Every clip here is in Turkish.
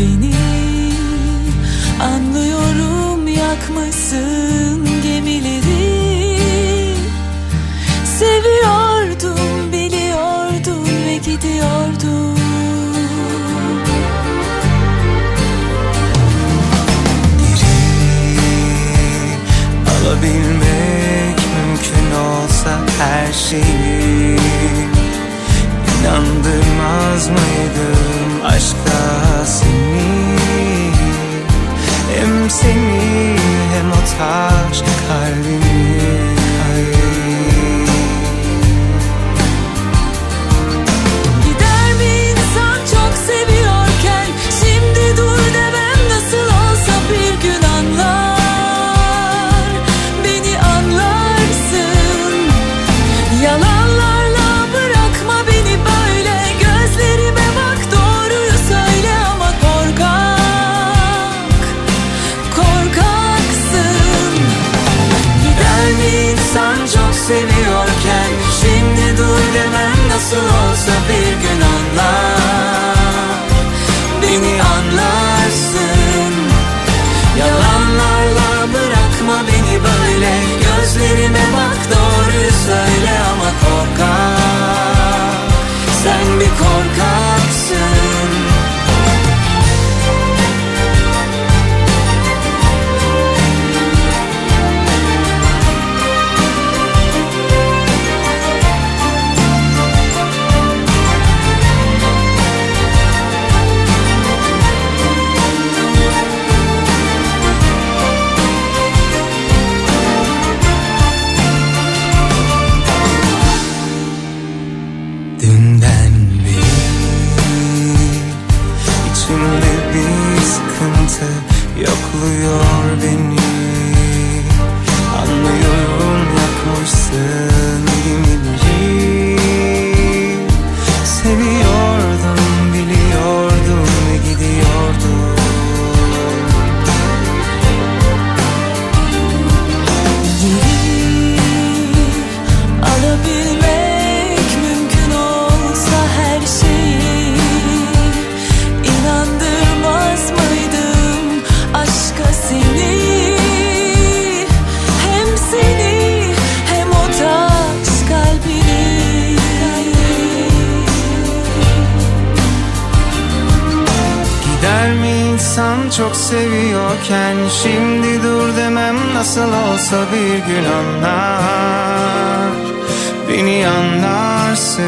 beni. Anlıyorum yakmasın gemileri. Seviyordum biliyordum ve gidiyordum. Alabilmek mümkün olsa her şeyi İnandırmaz mıydım aşka seni Hem seni hem o taş kalbimi nasıl olsa bir gün anlar. Beni anlarsın. Yalanlarla bırakma beni böyle. Gözlerime seviyorken Şimdi dur demem nasıl olsa bir gün anlar. Beni anlarsın.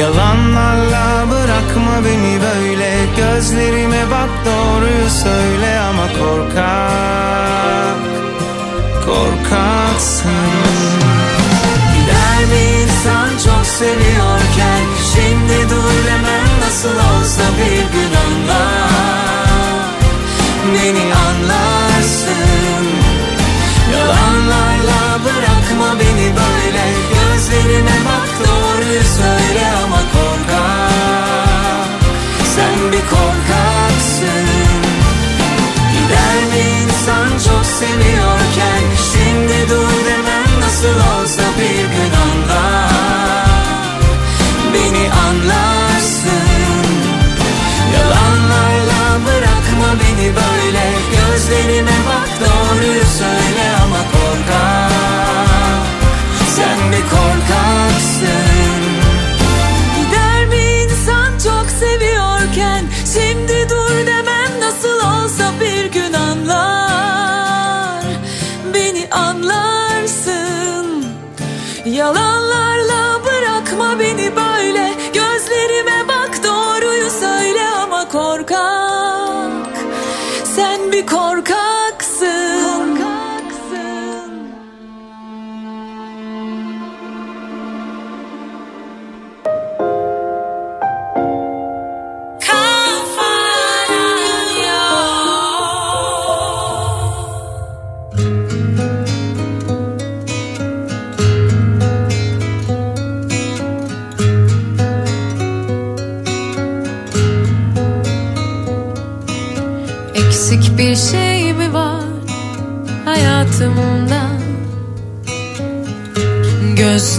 Yalanlarla bırakma beni böyle. Gözlerime bak doğruyu söyle ama korkak Korkaksın. Gider mi insan çok seviyorken? Şimdi dur demem nasıl olsa bir gün anlar Beni anlarsın. Yalanlarla bırakma beni böyle. Gözlerime bak doğruyu söyle ama korkak. Sen bir korkaksın. Gider mi insan çok seviyorken? Şimdi dur demem nasıl olsa bir gün anlar Beni anlarsın beni böyle. Gözlerime bak doğruyu söyle ama korkak. Sen bir korkaksın Sen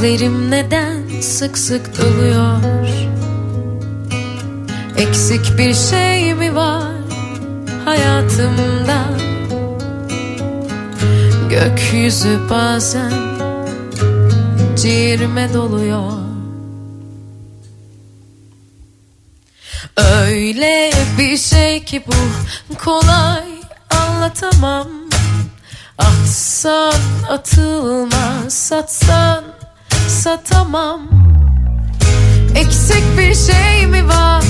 Gözlerim neden sık sık doluyor? Eksik bir şey mi var hayatımda? Gökyüzü bazen ciğerime doluyor. Öyle bir şey ki bu kolay anlatamam. Ah, Atsan atılmaz satsan satamam Eksik bir şey mi var?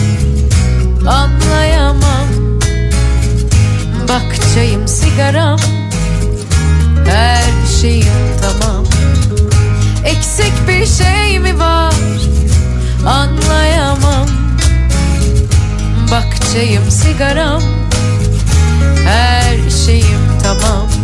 Anlayamam. Bak çayım sigaram. Her şeyim tamam. Eksik bir şey mi var? Anlayamam. Bak çayım sigaram. Her şeyim tamam.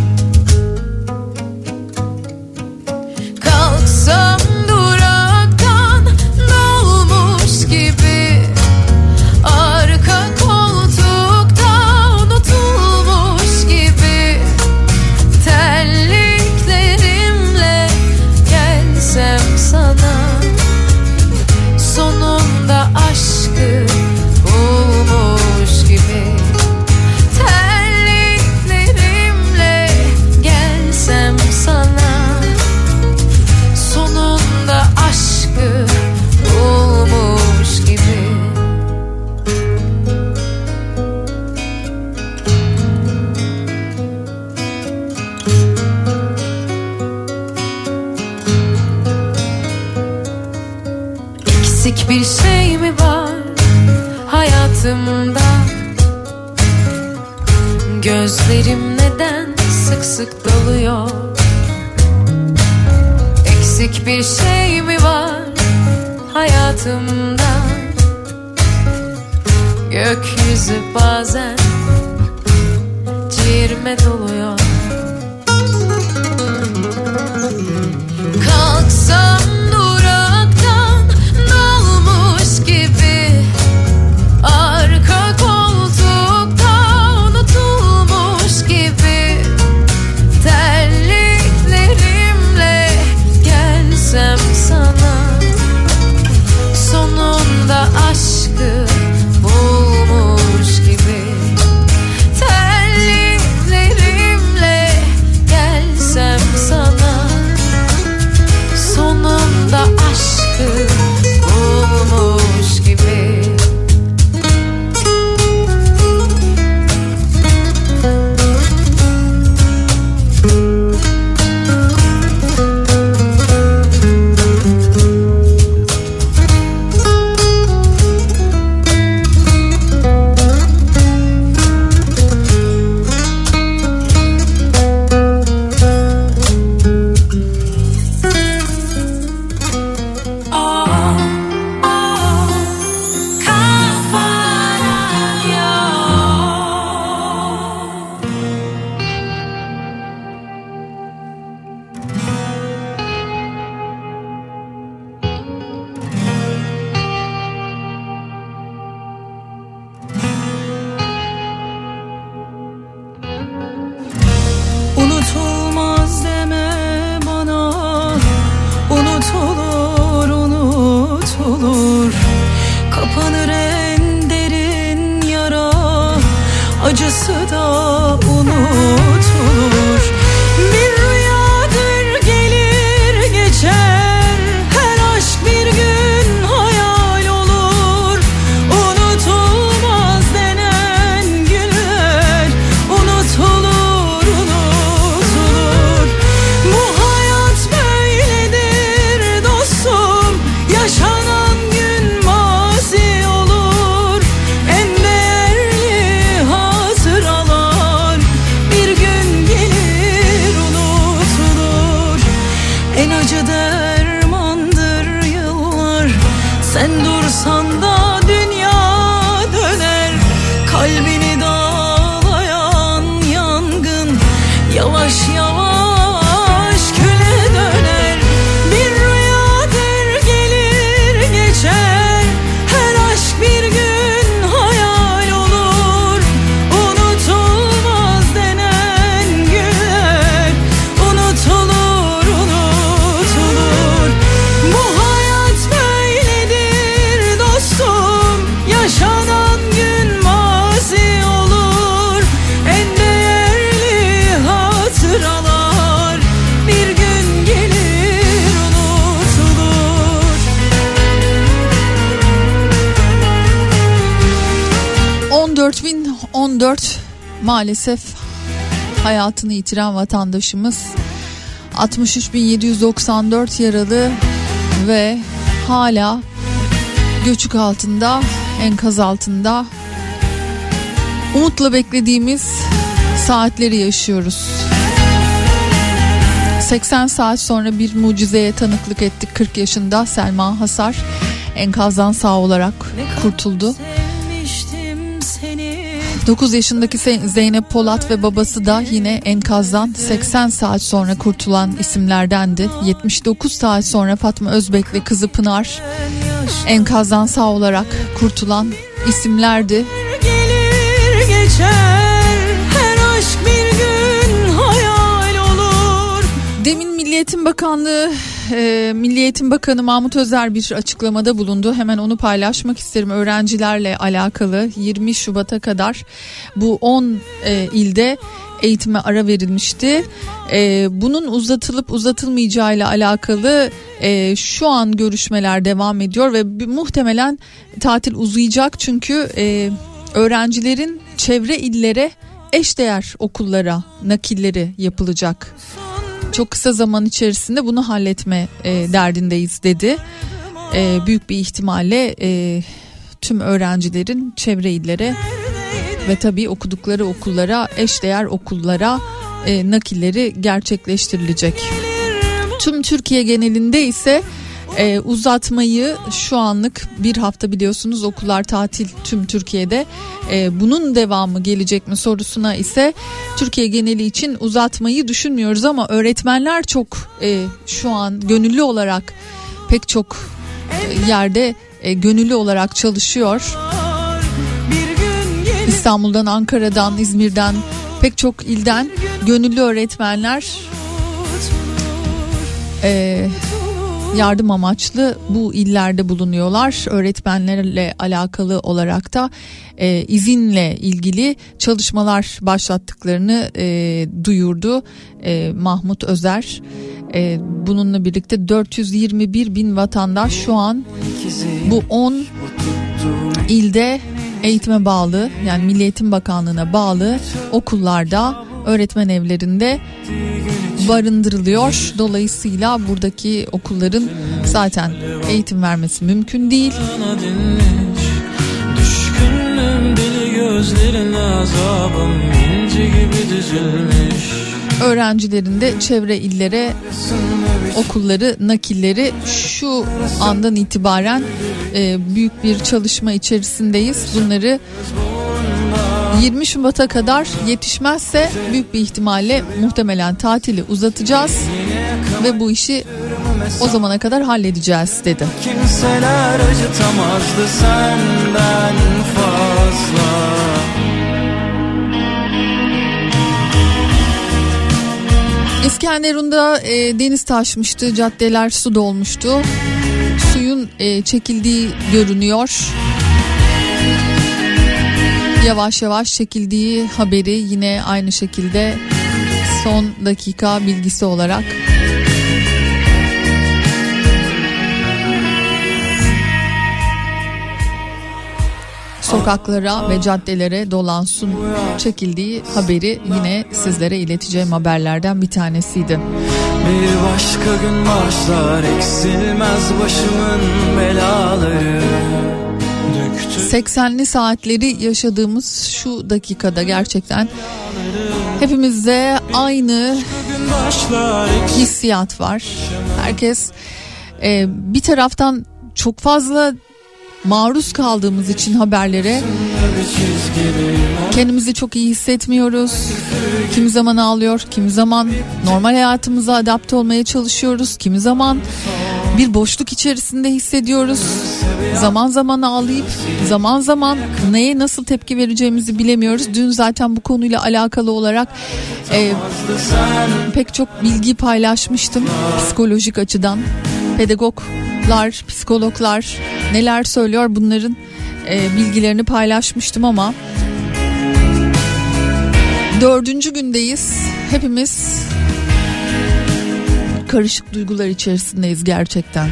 Maalesef hayatını yitiren vatandaşımız 63.794 yaralı ve hala göçük altında enkaz altında umutla beklediğimiz saatleri yaşıyoruz. 80 saat sonra bir mucizeye tanıklık ettik 40 yaşında Selma Hasar enkazdan sağ olarak kurtuldu. 9 yaşındaki Zeynep Polat ve babası da yine enkazdan 80 saat sonra kurtulan isimlerdendi. 79 saat sonra Fatma Özbek ve kızı Pınar enkazdan sağ olarak kurtulan isimlerdi. Gelir geçer her aşk bir gün hayal olur. Demin Milli Eğitim Bakanlığı e, Milli Eğitim Bakanı Mahmut Özer bir açıklamada bulundu. Hemen onu paylaşmak isterim. Öğrencilerle alakalı 20 Şubat'a kadar bu 10 e, ilde eğitime ara verilmişti. E, bunun uzatılıp uzatılmayacağı ile alakalı e, şu an görüşmeler devam ediyor ve muhtemelen tatil uzayacak çünkü e, öğrencilerin çevre illere eşdeğer okullara nakilleri yapılacak çok kısa zaman içerisinde bunu halletme e, derdindeyiz dedi. E, büyük bir ihtimalle e, tüm öğrencilerin çevre illere ve tabii okudukları okullara eşdeğer okullara e, nakilleri gerçekleştirilecek. Tüm Türkiye genelinde ise e, uzatmayı şu anlık bir hafta biliyorsunuz okullar tatil tüm Türkiye'de e, bunun devamı gelecek mi sorusuna ise Türkiye geneli için uzatmayı düşünmüyoruz ama öğretmenler çok e, şu an gönüllü olarak pek çok e, yerde e, gönüllü olarak çalışıyor. İstanbul'dan, Ankara'dan, İzmir'den pek çok ilden gönüllü öğretmenler e, yardım amaçlı bu illerde bulunuyorlar. Öğretmenlerle alakalı olarak da e, izinle ilgili çalışmalar başlattıklarını e, duyurdu e, Mahmut Özer. E, bununla birlikte 421 bin vatandaş şu an bu 10 ilde eğitime bağlı yani Milli Eğitim Bakanlığı'na bağlı okullarda öğretmen evlerinde barındırılıyor. Dolayısıyla buradaki okulların zaten eğitim vermesi mümkün değil. Öğrencilerin de çevre illere okulları nakilleri şu andan itibaren e, büyük bir çalışma içerisindeyiz. Bunları 20 Şubat'a kadar yetişmezse büyük bir ihtimalle muhtemelen tatili uzatacağız ve bu işi o zamana kadar halledeceğiz dedi. Kimseler acıtamazdı senden fazla. İskenderun'da e, deniz taşmıştı, caddeler su dolmuştu. Suyun e, çekildiği görünüyor yavaş yavaş çekildiği haberi yine aynı şekilde son dakika bilgisi olarak sokaklara ve caddelere dolan su çekildiği haberi yine sizlere ileteceğim haberlerden bir tanesiydi. Bir başka gün başlar eksilmez başımın belaları 80'li saatleri yaşadığımız şu dakikada gerçekten hepimizde aynı hissiyat var. Herkes e, bir taraftan çok fazla maruz kaldığımız için haberlere kendimizi çok iyi hissetmiyoruz. Kimi zaman ağlıyor, kimi zaman normal hayatımıza adapte olmaya çalışıyoruz, kimi zaman bir boşluk içerisinde hissediyoruz. Zaman zaman ağlayıp zaman zaman neye nasıl tepki vereceğimizi bilemiyoruz. Dün zaten bu konuyla alakalı olarak e, pek çok bilgi paylaşmıştım psikolojik açıdan. Pedagoglar, psikologlar neler söylüyor bunların e, bilgilerini paylaşmıştım ama dördüncü gündeyiz. Hepimiz karışık duygular içerisindeyiz gerçekten.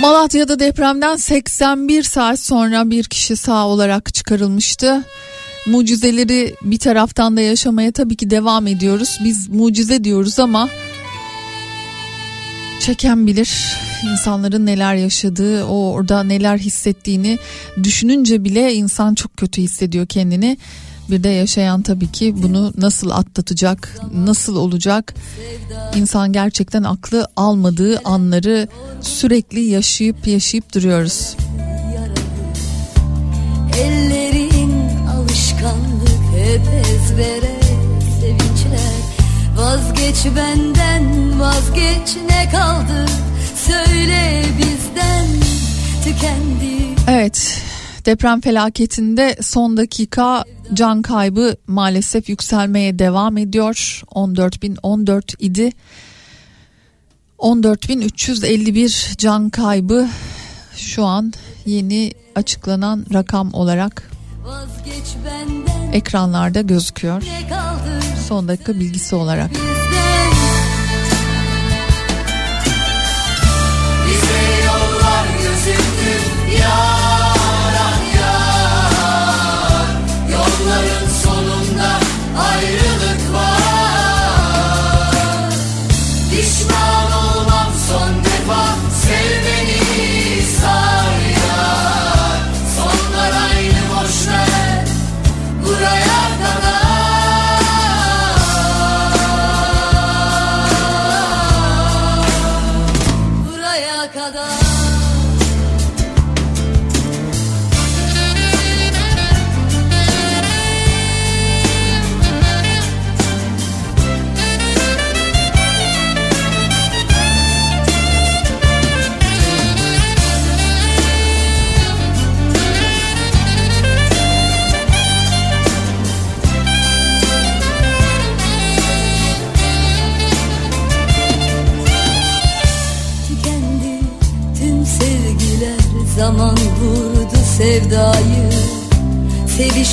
Malatya'da depremden 81 saat sonra bir kişi sağ olarak çıkarılmıştı. Mucizeleri bir taraftan da yaşamaya tabii ki devam ediyoruz. Biz mucize diyoruz ama çeken bilir insanların neler yaşadığı, o orada neler hissettiğini düşününce bile insan çok kötü hissediyor kendini. Bir de yaşayan tabii ki bunu nasıl atlatacak, nasıl olacak? İnsan gerçekten aklı almadığı anları sürekli yaşayıp yaşayıp duruyoruz. Ellerin alışkanlık hep ezbere Vazgeç benden vazgeç ne kaldı Söyle bizden tükendi Evet deprem felaketinde son dakika can kaybı maalesef yükselmeye devam ediyor. 14.014 idi. 14.351 can kaybı şu an yeni açıklanan rakam olarak ekranlarda gözüküyor. Son dakika bilgisi olarak. Bize yollar gözüktü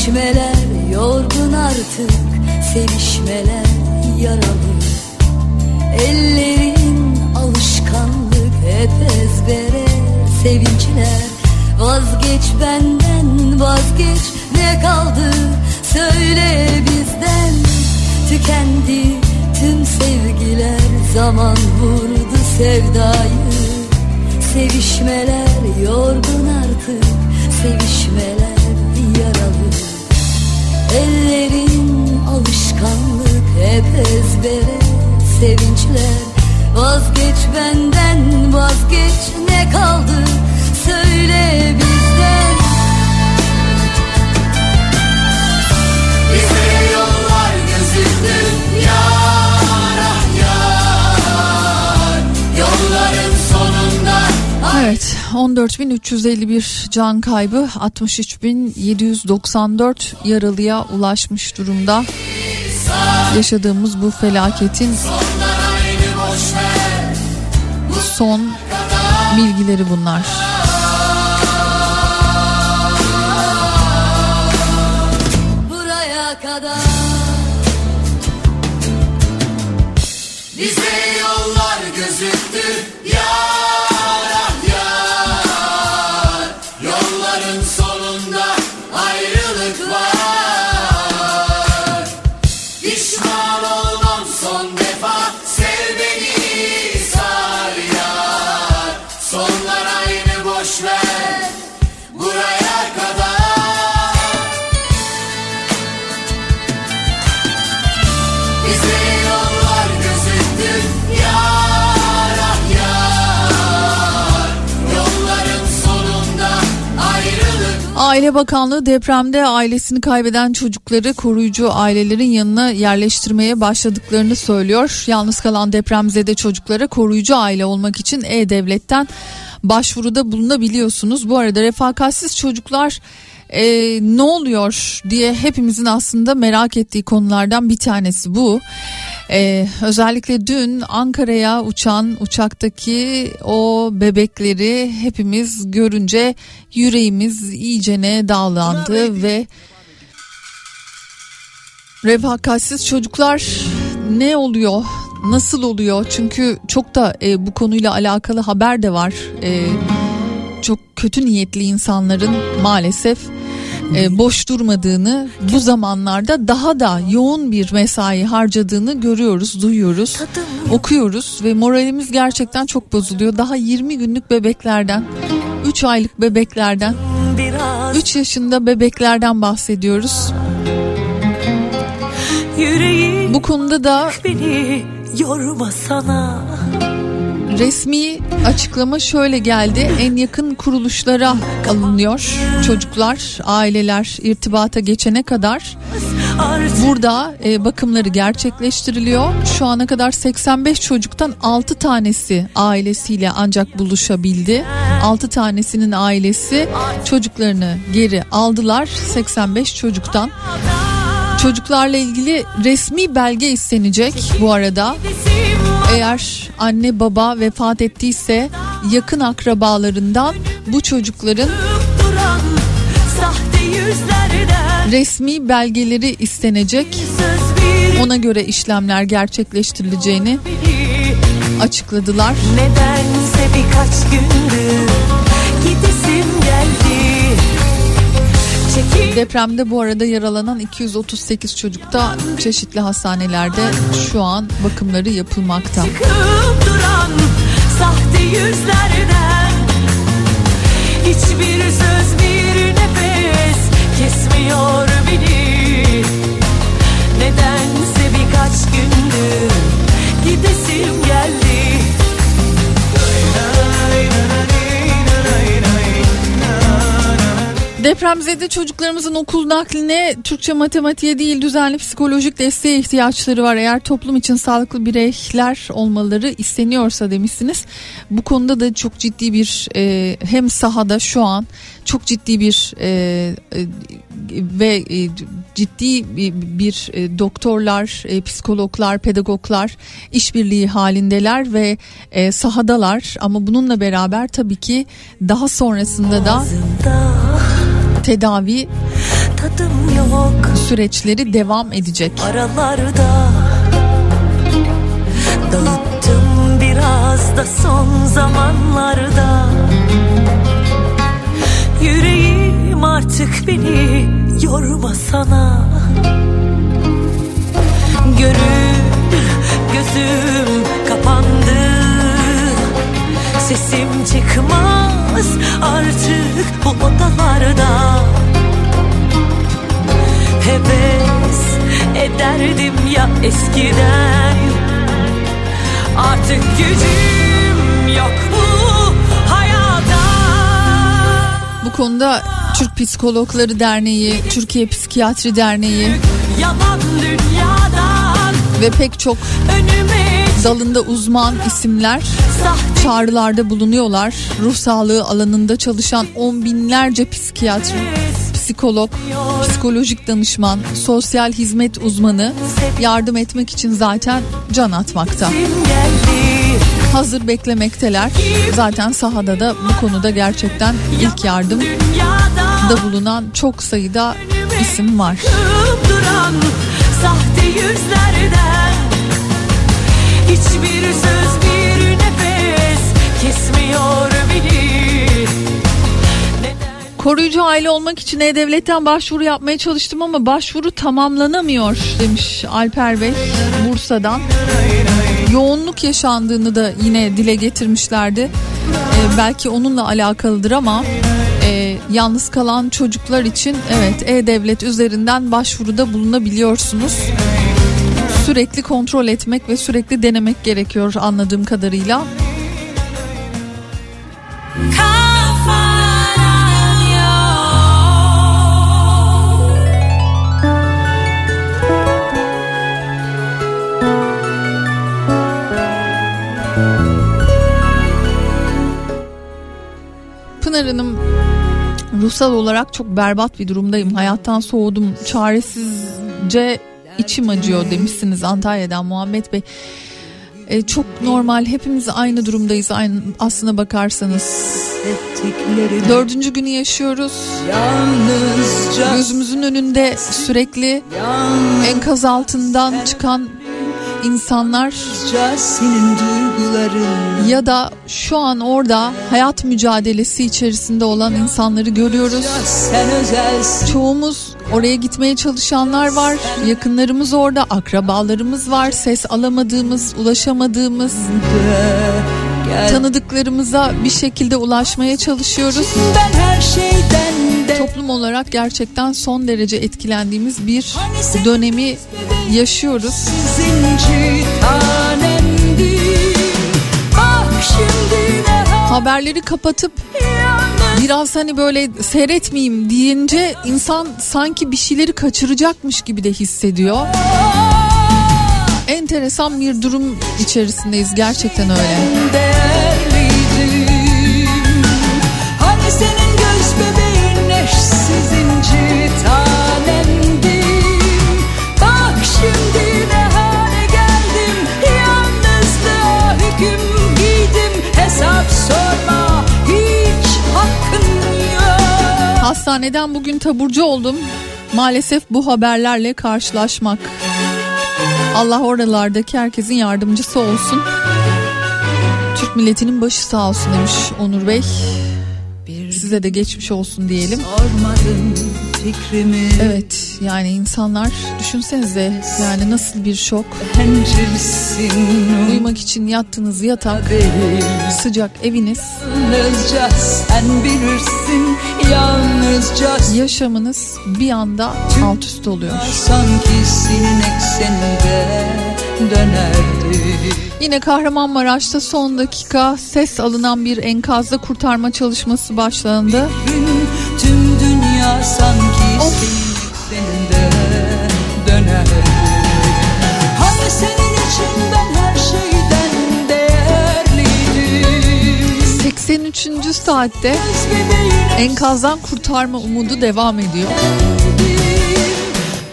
Sevişmeler yorgun artık Sevişmeler yaralı. Ellerin alışkanlık hep ezbere. Sevinçler vazgeç benden vazgeç Ne kaldı? Söyle bizden. Tükendi tüm sevgiler zaman vurdu sevdayı. Sevişmeler yorgun artık Sevişmeler yaralı Ellerin alışkanlık hep ezbere. Sevinçler vazgeç benden vazgeç. Ne kaldı 14.351 can kaybı 63.794 yaralıya ulaşmış durumda. Yaşadığımız bu felaketin son bilgileri bunlar. Aile Bakanlığı depremde ailesini kaybeden çocukları koruyucu ailelerin yanına yerleştirmeye başladıklarını söylüyor. Yalnız kalan depremzede çocuklara koruyucu aile olmak için E-Devlet'ten başvuruda bulunabiliyorsunuz. Bu arada refakatsiz çocuklar e, ne oluyor diye hepimizin aslında merak ettiği konulardan bir tanesi bu. Ee, özellikle dün Ankara'ya uçan uçaktaki o bebekleri hepimiz görünce yüreğimiz iyicene dağlandı ve refakatsiz çocuklar ne oluyor? Nasıl oluyor? Çünkü çok da e, bu konuyla alakalı haber de var. E, çok kötü niyetli insanların maalesef e, boş durmadığını bu zamanlarda daha da yoğun bir mesai harcadığını görüyoruz, duyuyoruz, okuyoruz ve moralimiz gerçekten çok bozuluyor. Daha 20 günlük bebeklerden, 3 aylık bebeklerden, biraz 3 yaşında bebeklerden bahsediyoruz. Bu konuda da beni yorma sana resmi açıklama şöyle geldi. En yakın kuruluşlara alınıyor çocuklar, aileler irtibata geçene kadar. Burada e, bakımları gerçekleştiriliyor. Şu ana kadar 85 çocuktan 6 tanesi ailesiyle ancak buluşabildi. 6 tanesinin ailesi çocuklarını geri aldılar 85 çocuktan. Çocuklarla ilgili resmi belge istenecek bu arada. Eğer anne baba vefat ettiyse yakın akrabalarından bu çocukların resmi belgeleri istenecek. Ona göre işlemler gerçekleştirileceğini açıkladılar. Nedense birkaç gündür Çekil Depremde bu arada yaralanan 238 çocuk da çeşitli hastanelerde şu an bakımları yapılmakta. çıkıp duran sahte yüzlerden Hiçbir söz bir nefes kesmiyor beni Nedense birkaç gündür Depremzede çocuklarımızın okul nakline Türkçe matematiğe değil düzenli psikolojik desteğe ihtiyaçları var. Eğer toplum için sağlıklı bireyler olmaları isteniyorsa demişsiniz. Bu konuda da çok ciddi bir e, hem sahada şu an çok ciddi bir e, e, ve e, ciddi bir, bir e, doktorlar, e, psikologlar, pedagoglar işbirliği halindeler ve e, sahadalar. Ama bununla beraber tabii ki daha sonrasında da Ağzımda tedavi süreçleri devam edecek. aralarda Dağıttım biraz da son zamanlarda. Yüreğim artık beni yorma sana. Gönül gözüm Sesim çıkmaz artık bu odalarda. Heves ederdim ya eskiden. Artık gücüm yok bu hayata. Bu konuda Türk Psikologları Derneği, Türkiye Psikiyatri Derneği ve pek çok önüme dalında uzman isimler çağrılarda bulunuyorlar. Ruh sağlığı alanında çalışan on binlerce psikiyatri, psikolog, psikolojik danışman, sosyal hizmet uzmanı yardım etmek için zaten can atmakta. Hazır beklemekteler. Zaten sahada da bu konuda gerçekten ilk yardım da bulunan çok sayıda isim var. Sahte yüzlerden Hiçbir söz bir nefes kesmiyor Koruyucu aile olmak için E-Devlet'ten başvuru yapmaya çalıştım ama başvuru tamamlanamıyor demiş Alper Bey Bursa'dan. Yoğunluk yaşandığını da yine dile getirmişlerdi. Ee, belki onunla alakalıdır ama e, yalnız kalan çocuklar için evet E-Devlet üzerinden başvuruda bulunabiliyorsunuz. Sürekli kontrol etmek ve sürekli denemek gerekiyor anladığım kadarıyla. Pınar Hanım ruhsal olarak çok berbat bir durumdayım. Hayattan soğudum. Çaresizce içim acıyor demişsiniz Antalya'dan Muhammed Bey. E, çok normal. Hepimiz aynı durumdayız. Aynı aslına bakarsanız. Dördüncü günü yaşıyoruz. Gözümüzün önünde sürekli enkaz altından çıkan insanlar ya da şu an orada hayat mücadelesi içerisinde olan insanları görüyoruz. Çoğumuz oraya gitmeye çalışanlar var. Yakınlarımız orada, akrabalarımız var. Ses alamadığımız, ulaşamadığımız, tanıdıklarımıza bir şekilde ulaşmaya çalışıyoruz. ben her şeyden Toplum olarak gerçekten son derece etkilendiğimiz bir dönemi yaşıyoruz. Haberleri kapatıp biraz hani böyle seyretmeyeyim deyince insan sanki bir şeyleri kaçıracakmış gibi de hissediyor. Enteresan bir durum içerisindeyiz. Gerçekten öyle. Hastaneden bugün taburcu oldum. Maalesef bu haberlerle karşılaşmak. Allah oralardaki herkesin yardımcısı olsun. Türk milletinin başı sağ olsun demiş Onur Bey. Size de geçmiş olsun diyelim. Evet yani insanlar düşünsenize yani nasıl bir şok. Uyumak için yattığınız yatak, sıcak eviniz, sen bilirsin yaşamınız bir anda alt üst oluyor. Sanki senin ekseninde dönerdi Yine Kahramanmaraş'ta son dakika ses alınan bir enkazda kurtarma çalışması başlandı. Gün tüm dünya sanki Of. senin ekseninde 83. saatte enkazdan kurtarma umudu devam ediyor.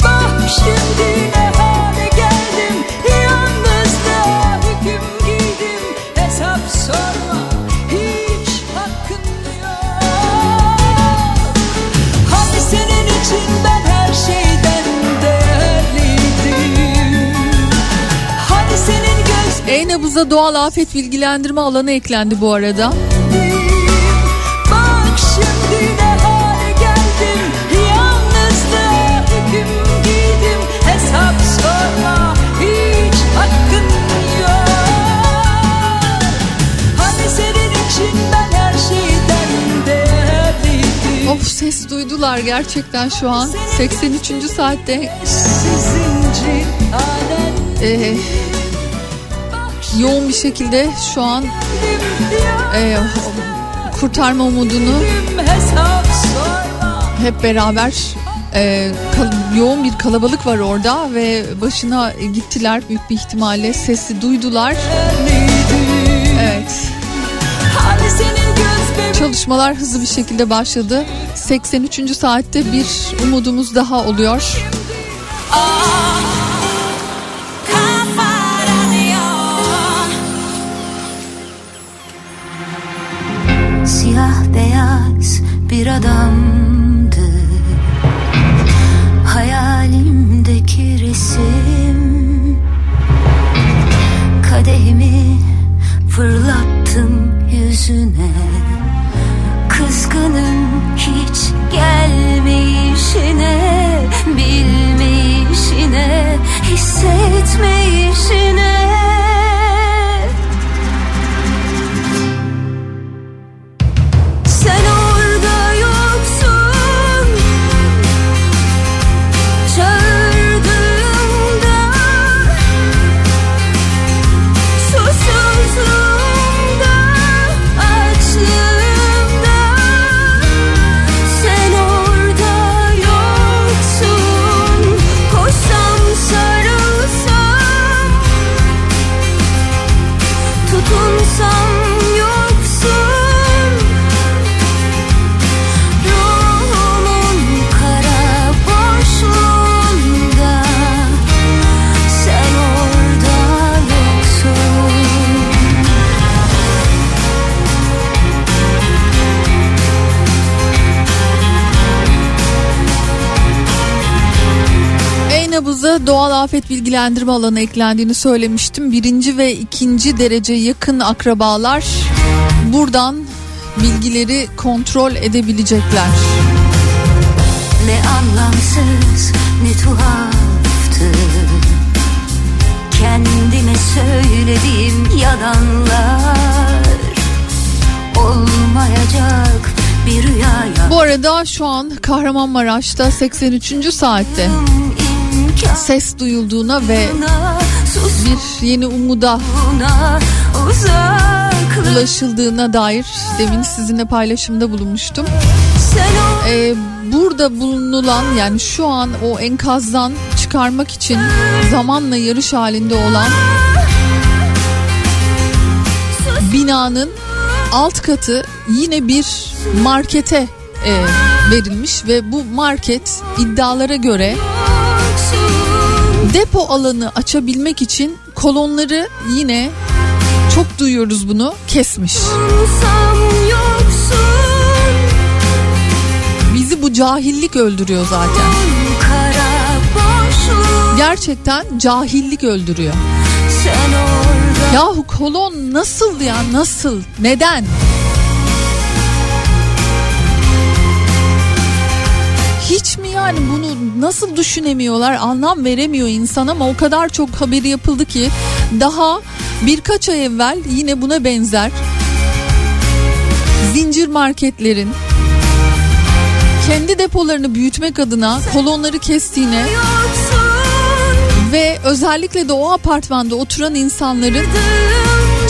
Bak şimdi E-nabıza doğal afet bilgilendirme alanı eklendi bu arada. Bak şimdi ne hale geldim Yalnızlığa hüküm giydim Hesap sorma hiç hakkın yok Hani senin için ben her şeyden değerliydim Of ses duydular gerçekten şu an. 83. saatte Sizinci tanem e, yoğun bir şekilde şu an e, kurtarma umudunu hep beraber e, kal- yoğun bir kalabalık var orada ve başına gittiler büyük bir ihtimalle sesi duydular. Evet çalışmalar hızlı bir şekilde başladı. 83. saatte bir umudumuz daha oluyor. Siyah bir adamdı. Hayalimdeki resim Kadehimi fırlattım yüzüne. Kızgınım hiç gelmeyişine Bilmeyişine Hissetmeyişine afet bilgilendirme alanı eklendiğini söylemiştim. Birinci ve ikinci derece yakın akrabalar buradan bilgileri kontrol edebilecekler. Ne anlamsız ne tuhaftı Kendime söylediğim yalanlar Olmayacak bir rüyaya Bu arada şu an Kahramanmaraş'ta 83. saatte ses duyulduğuna ve bir yeni umuda ulaşıldığına dair demin sizinle paylaşımda bulunmuştum. Ee, burada bulunulan yani şu an o enkazdan çıkarmak için zamanla yarış halinde olan binanın alt katı yine bir markete e, verilmiş ve bu market iddialara göre depo alanı açabilmek için kolonları yine çok duyuyoruz bunu kesmiş. Bizi bu cahillik öldürüyor zaten. Gerçekten cahillik öldürüyor. Yahu kolon nasıl ya nasıl? Neden? Hiç mi yani bunu nasıl düşünemiyorlar anlam veremiyor insan ama o kadar çok haberi yapıldı ki daha birkaç ay evvel yine buna benzer zincir marketlerin kendi depolarını büyütmek adına kolonları kestiğine ve özellikle de o apartmanda oturan insanların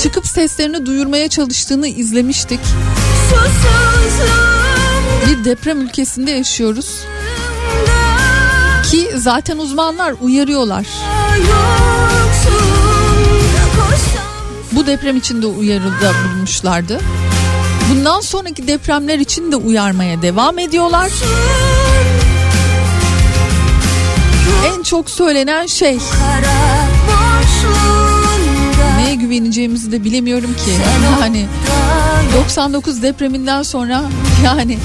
çıkıp seslerini duyurmaya çalıştığını izlemiştik. Bir deprem ülkesinde yaşıyoruz ki zaten uzmanlar uyarıyorlar. Bu deprem için de uyarıda bulunmuşlardı. Bundan sonraki depremler için de uyarmaya devam ediyorlar. En çok söylenen şey neye güveneceğimizi de bilemiyorum ki. Yani 99 depreminden sonra yani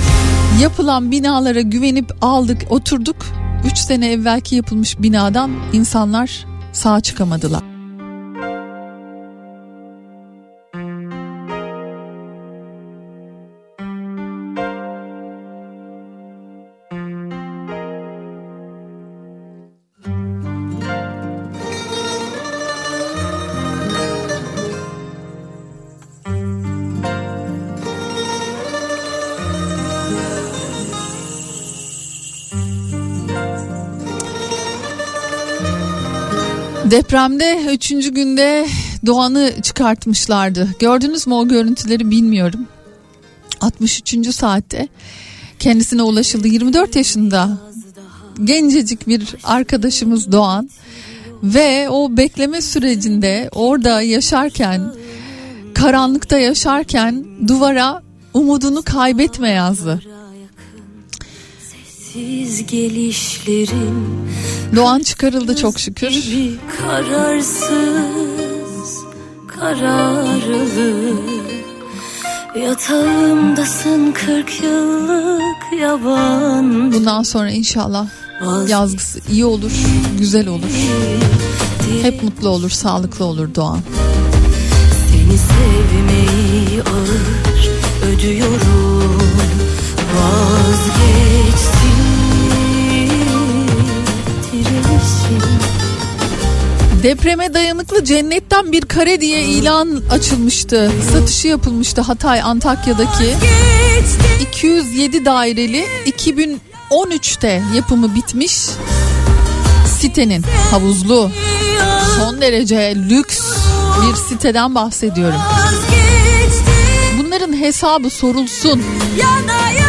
yapılan binalara güvenip aldık oturduk. 3 sene evvelki yapılmış binadan insanlar sağ çıkamadılar. Depremde 3. günde Doğan'ı çıkartmışlardı. Gördünüz mü o görüntüleri bilmiyorum. 63. saatte kendisine ulaşıldı. 24 yaşında gencecik bir arkadaşımız Doğan ve o bekleme sürecinde orada yaşarken karanlıkta yaşarken duvara umudunu kaybetme yazdı. Siz gelişlerin Doğan çıkarıldı çok şükür. kararsız kararlı Yatağımdasın kırk yıllık yaban Bundan sonra inşallah yazgısı iyi olur, güzel olur. Hep mutlu olur, sağlıklı olur Doğan. Seni sevmeyi ağır ödüyorum Vazgeçtim Depreme dayanıklı cennetten bir kare diye ilan açılmıştı. Satışı yapılmıştı Hatay Antakya'daki. 207 daireli 2013'te yapımı bitmiş sitenin havuzlu son derece lüks bir siteden bahsediyorum. Bunların hesabı sorulsun. yana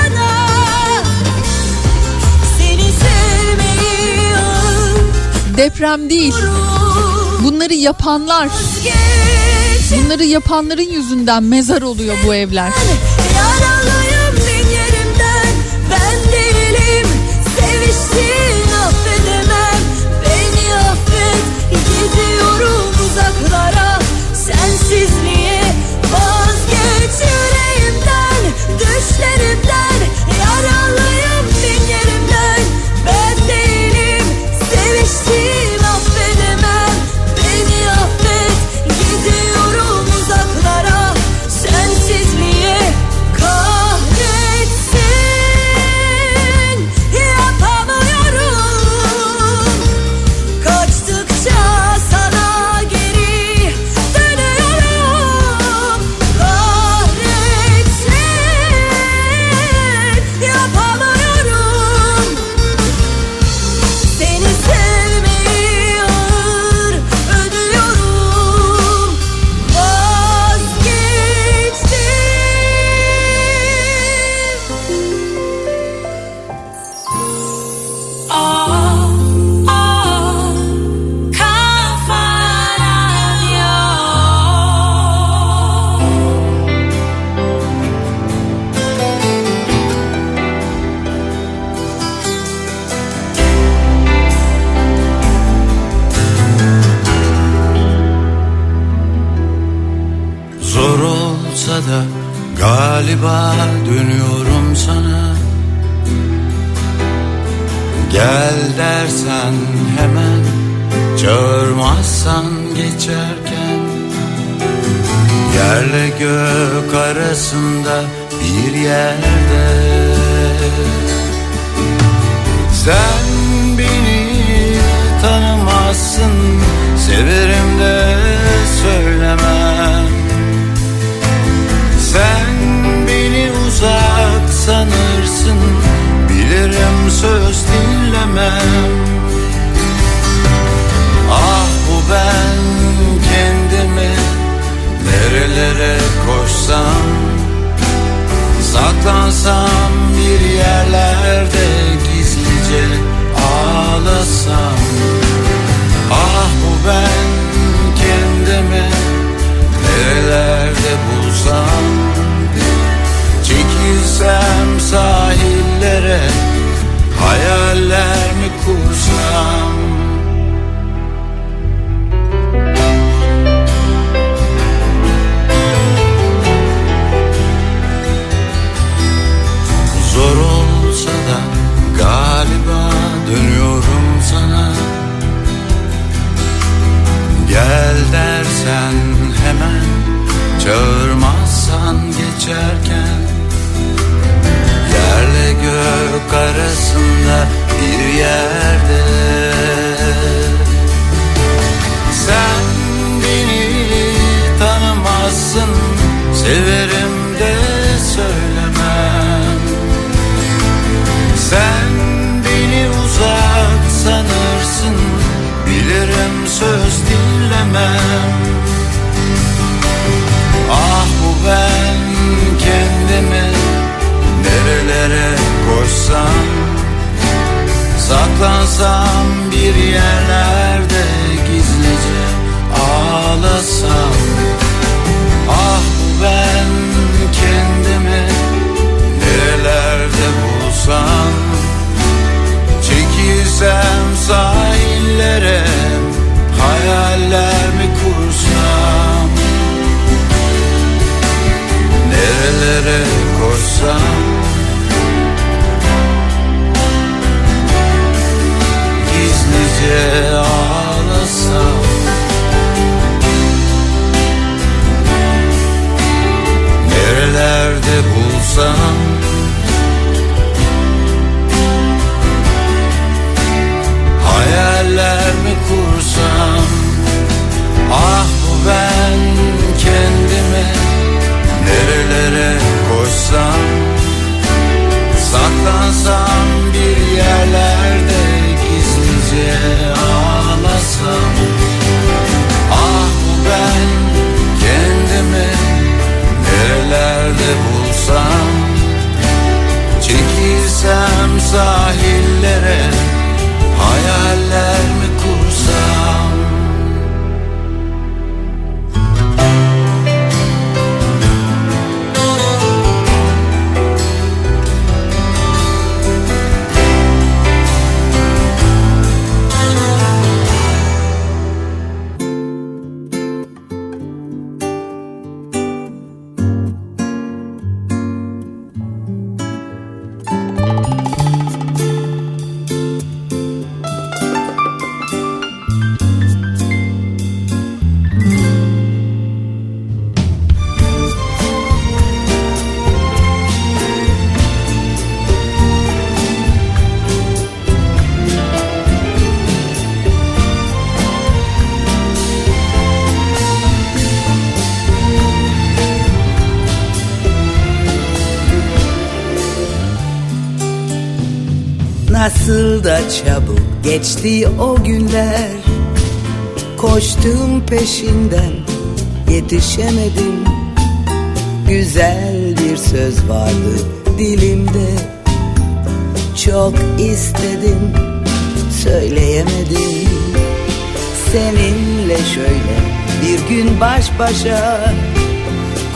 Deprem değil. Bunları yapanlar, bunları yapanların yüzünden mezar oluyor bu evler. Yaralıyım dersen hemen Çağırmazsan geçerken. Yerle gök arasında bir yerde. Sen beni tanımazsın Severim de söylemem. Sen beni uzak sanırsın Bilirim söz dinlemem. Ah bu ben kendimi Nerelere koşsam Saklansam bir yerlerde gizlice ağlasam. Ah bu ben kendimi Nerelerde bulsam Çekilsem sahillere Hayaller mi kursam? Zor olsa da galiba dönüyorum sana. Gel dersen hemen çağırmazsan geçerken gök arasında bir yerde. Sen beni tanımazsın Severim de söylemem. Sen beni uzak sanırsın Bilirim söz dinlemem. Ah bu ben kendimi Nerelere koşsam Saklansam bir yerlerde gizlice ağlasam. Ah ben kendimi Nerelerde bulsam Çekilsem sahillere Hayaller mi kursam? Nerelere koşsam Gizlice geçti o günler. Koştum peşinden yetişemedim. Güzel bir söz vardı dilimde. Çok istedim söyleyemedim. Seninle şöyle bir gün baş başa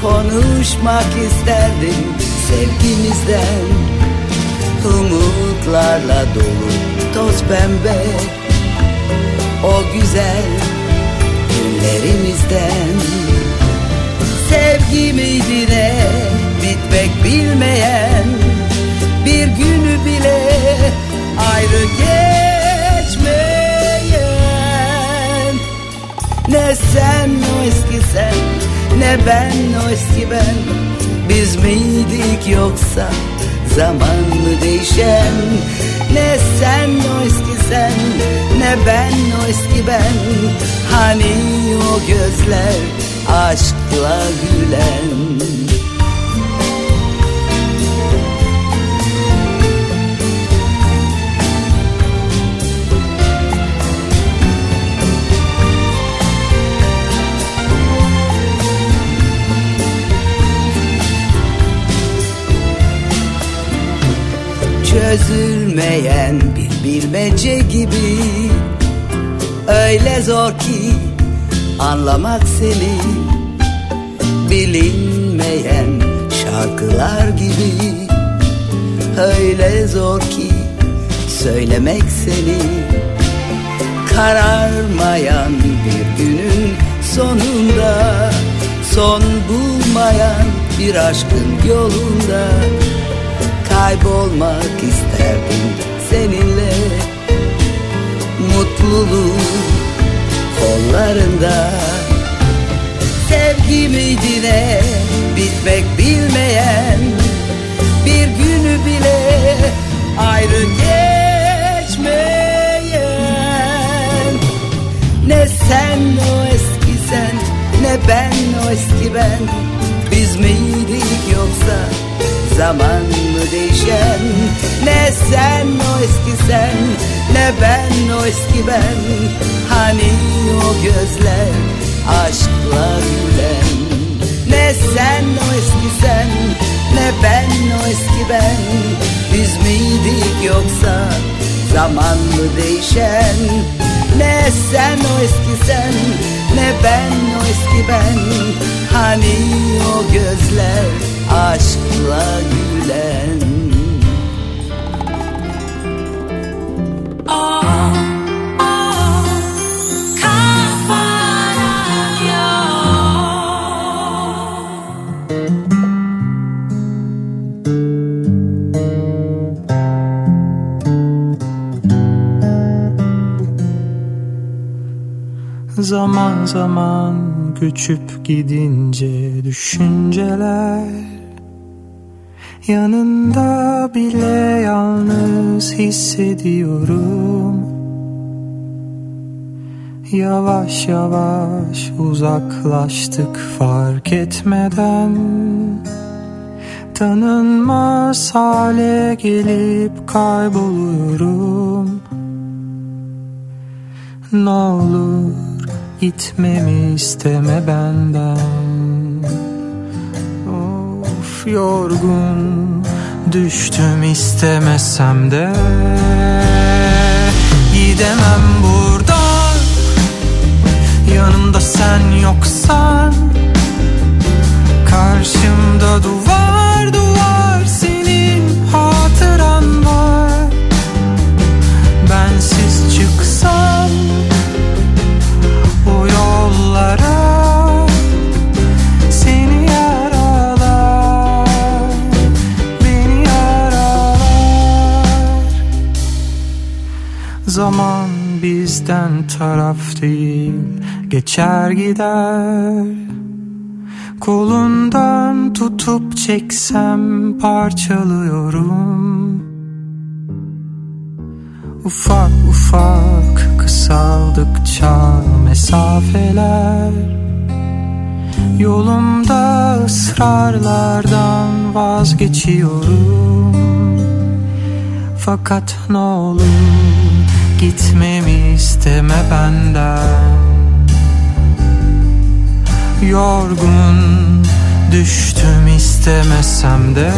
Konuşmak isterdim sevgimizden. Umutlarla dolu toz pembe. O güzel günlerimizden. Sevgi miydi ne bitmek bilmeyen Bir günü bile ayrı geçmeyen. Ne sen o eski sen ne ben o eski ben. Biz miydik yoksa zaman mı değişen Ne sen o eski sen ne ben o eski ben. Hani o gözler aşkla gülen Çözülmeyen bir bilmece gibi. Öyle zor ki anlamak seni Bilinmeyen şarkılar gibi. Öyle zor ki söylemek seni Kararmayan bir günün sonunda Son bulmayan bir aşkın yolunda. Kaybolmak isterdim Mutluluk kollarında Sevgi miydi ne bitmek bilmeyen Bir günü bile ayrı geçmeyen. Ne sen o eski sen ne ben o eski ben. Biz miydik yoksa zaman mı değişen? Ne sen o eski sen ne ben o eski ben. Hani o gözler aşkla gülen? Ne sen o eski sen ne ben o eski ben. Biz miydik yoksa zaman mı değişen? Ne sen o eski sen ne ben o eski ben. Hani o gözler aşkla gülen. Zaman zaman göçüp gidince düşünceler Yanında bile yalnız hissediyorum. Yavaş yavaş uzaklaştık fark etmeden. Tanınmaz hale gelip kayboluyorum. Ne olur gitmemi isteme benden yorgun düştüm istemesem de. Gidemem buradan. Yanımda sen yoksan. Karşımda duvar duvar senin hatıran var. Bensiz çıksam Zaman bizden taraf değil Geçer gider. Kolundan tutup çeksem parçalıyorum. Ufak ufak kısaldıkça mesafeler. Yolumda ısrarlardan vazgeçiyorum. Fakat ne olur gitmemi isteme benden. Yorgun düştüm istemesem de.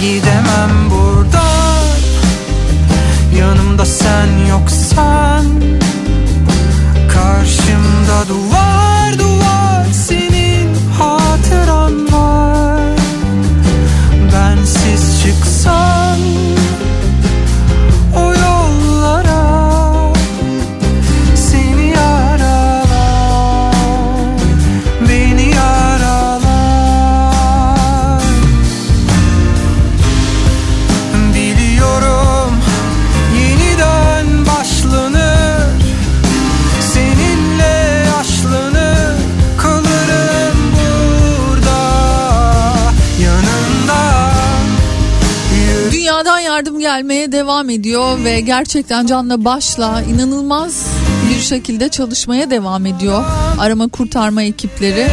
Gidemem buradan. Yanımda sen yoksan. Karşımda duvar duvar senin hatıran var. Bensiz çıksan gelmeye devam ediyor ve gerçekten canla başla inanılmaz bir şekilde çalışmaya devam ediyor arama kurtarma ekipleri.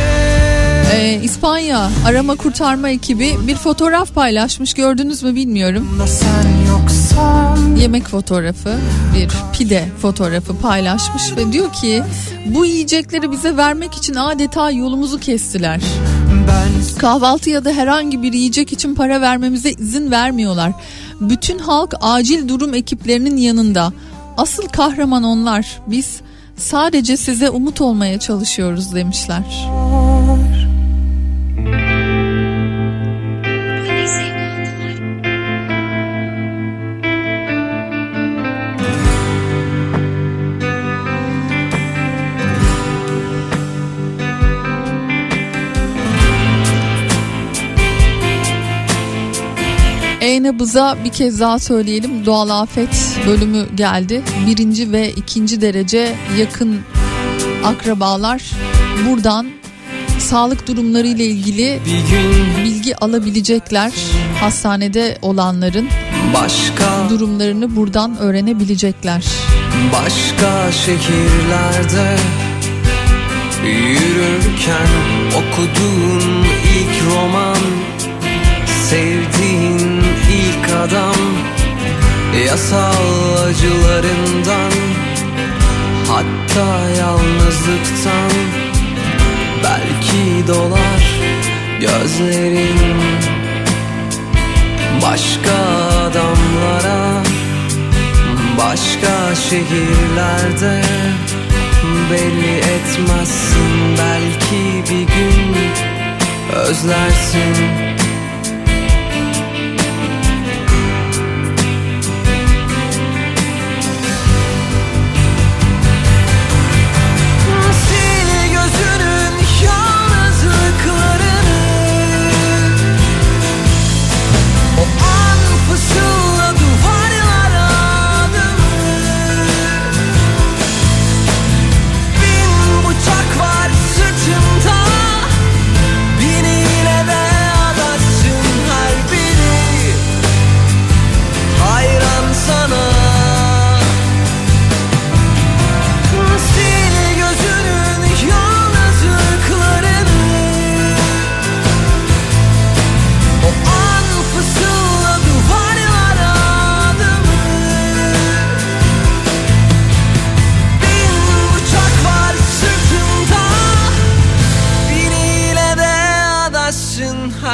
Ee, İspanya arama kurtarma ekibi bir fotoğraf paylaşmış gördünüz mü bilmiyorum. Yemek fotoğrafı bir pide fotoğrafı paylaşmış ve diyor ki bu yiyecekleri bize vermek için adeta yolumuzu kestiler. Kahvaltı ya da herhangi bir yiyecek için para vermemize izin vermiyorlar. Bütün halk acil durum ekiplerinin yanında. Asıl kahraman onlar. Biz sadece size umut olmaya çalışıyoruz demişler. E-nabıza bir kez daha söyleyelim. Doğal afet bölümü geldi. Birinci ve ikinci derece yakın akrabalar buradan sağlık durumları ile ilgili bilgi alabilecekler. Hastanede olanların başka durumlarını buradan öğrenebilecekler. Başka şehirlerde Yürürken okuduğun ilk roman Sevdiğin adam Yasal acılarından Hatta yalnızlıktan Belki dolar gözlerin. Başka adamlara Başka şehirlerde belli etmezsin. Belki bir gün özlersin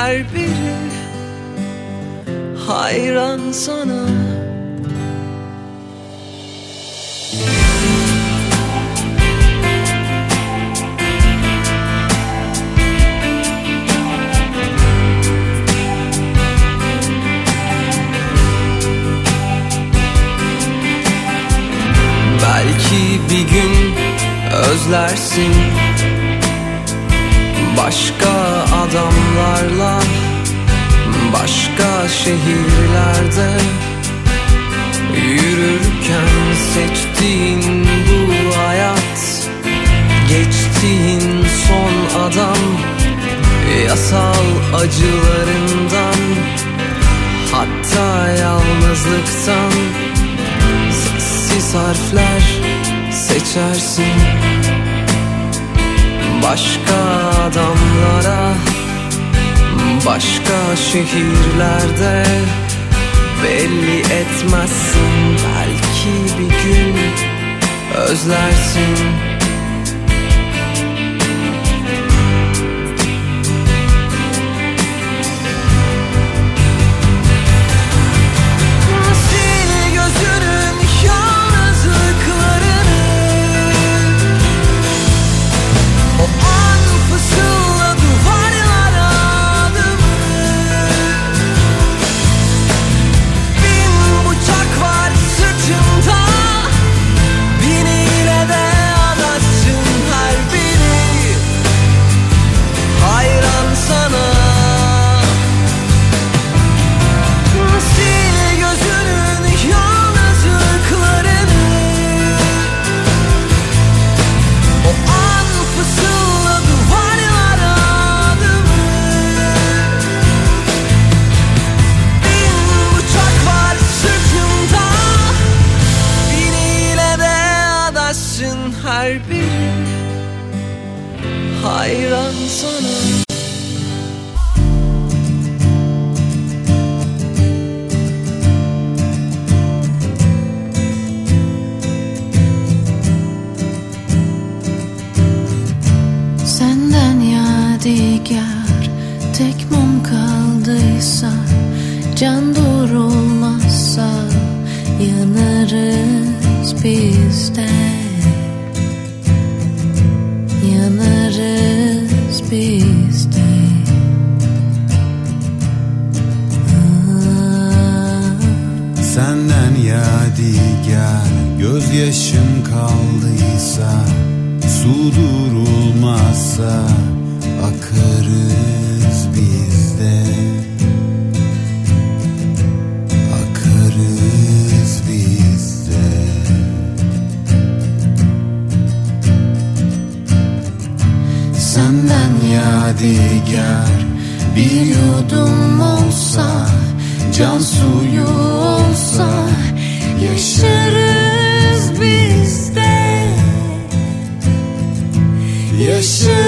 her biri Hayran sana. Belki bir gün özlersin Başka şehirlerde Yürürken seçtiğin bu hayat Geçtiğin son adam Yasal acılarından Hatta yalnızlıktan Sessiz harfler seçersin. Başka adamlara Başka şehirlerde Belli etmezsin. Belki bir gün özlersin suyu olsa yaşarız biz de. Yaşarız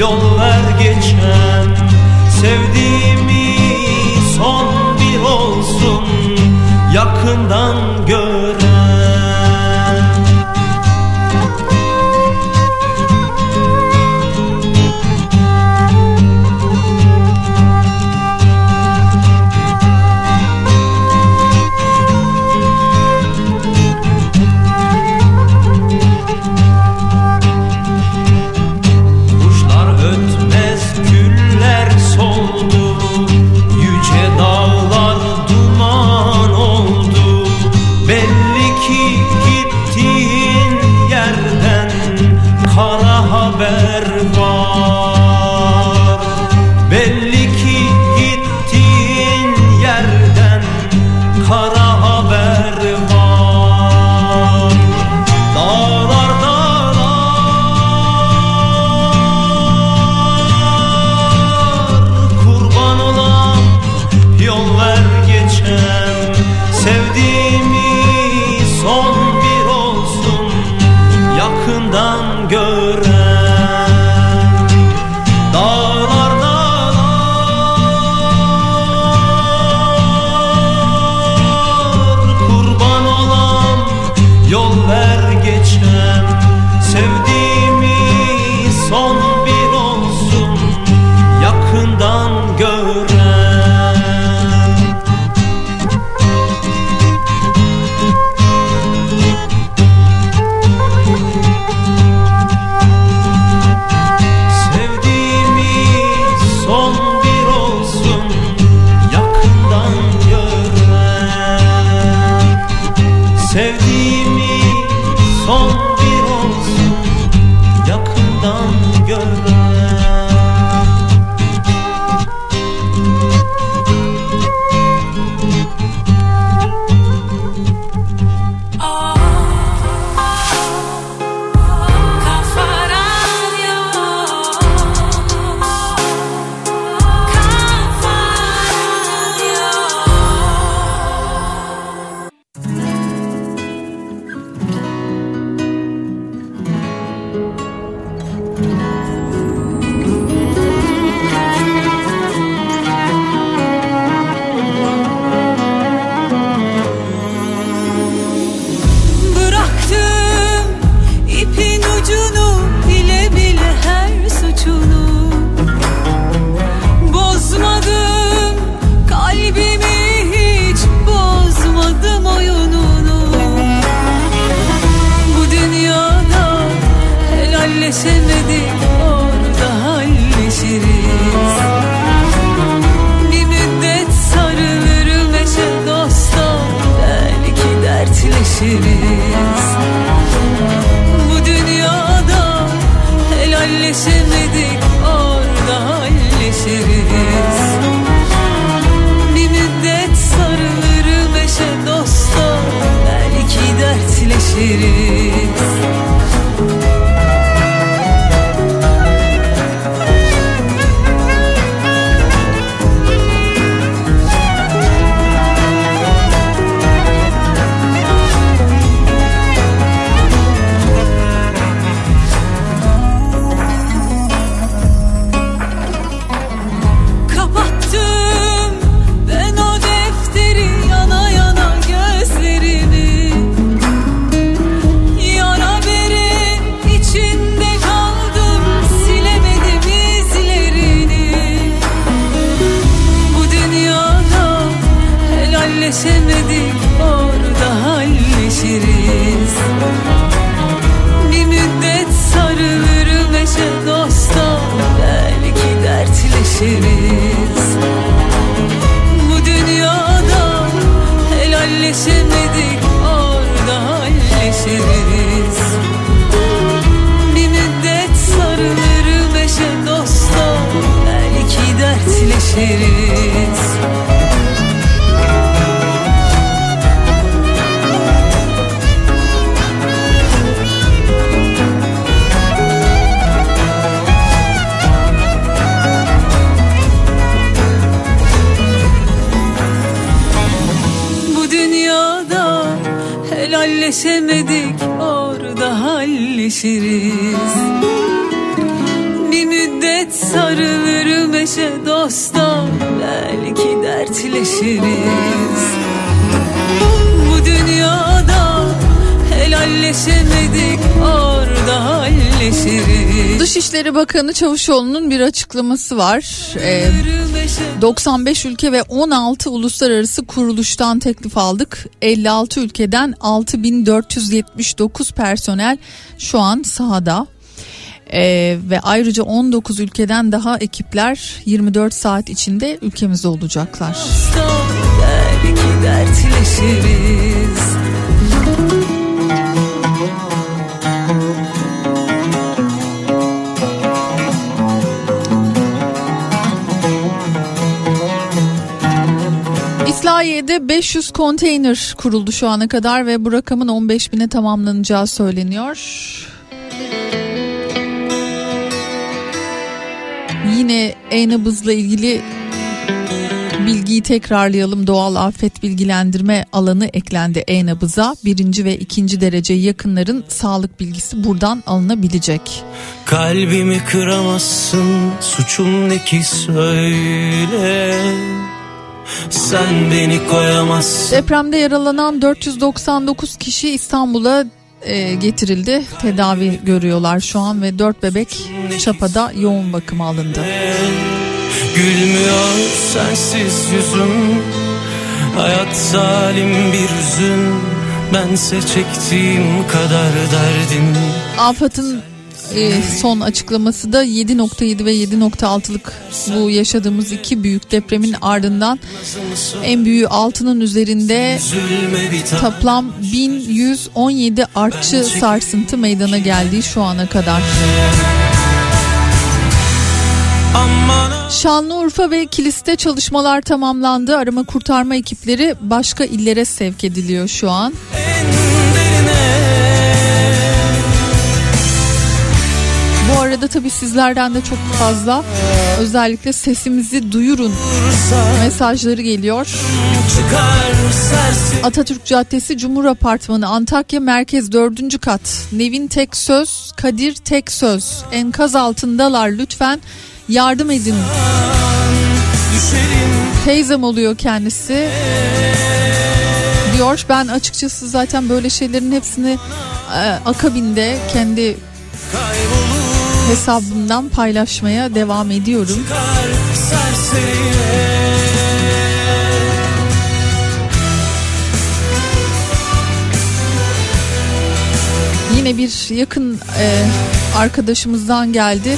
yol ver geçen Sevdiğimi son bir olsun yakından gör Çavuşoğlu'nun bir açıklaması var. Ee, 95 ülke ve 16 uluslararası kuruluştan teklif aldık. 56 ülkeden 6479 personel şu an sahada. Ee, ve ayrıca 19 ülkeden daha ekipler 24 saat içinde ülkemizde olacaklar. Stop, belki. İtfaiye'de 500 konteyner kuruldu şu ana kadar ve bu rakamın 15 bine tamamlanacağı söyleniyor. Yine e-nabızla ilgili bilgiyi tekrarlayalım. Doğal afet bilgilendirme alanı eklendi e-nabıza. Birinci ve ikinci derece yakınların sağlık bilgisi buradan alınabilecek. Kalbimi kıramazsın suçum ne ki söyle Sen beni koyamazsın Depremde yaralanan 499 kişi İstanbul'a e, getirildi. Tedavi görüyorlar şu an ve 4 bebek Çapa'da yoğun bakıma alındı. Gülmüyor sensiz yüzüm Hayat zalim bir hüzün Bense çektiğim kadar derdim AFAD'ın e, son açıklaması da 7.7 ve 7.6'lık bu yaşadığımız iki büyük depremin ardından en büyüğü altının üzerinde toplam 1117 artçı sarsıntı meydana geldiği şu ana kadar. Şanlıurfa ve Kilis'te çalışmalar tamamlandı. Arama kurtarma ekipleri başka illere sevk ediliyor şu an. en Bu arada tabii sizlerden de çok fazla özellikle sesimizi duyurun mesajları geliyor. Atatürk Caddesi Cumhur Apartmanı Antakya Merkez 4. kat Nevin Tek Söz Kadir Tek Söz enkaz altındalar lütfen yardım edin teyzem oluyor kendisi diyor ben açıkçası zaten böyle şeylerin hepsini e, akabinde kendi kaybolur hesabımdan paylaşmaya devam ediyorum. Yine bir yakın e, arkadaşımızdan geldi.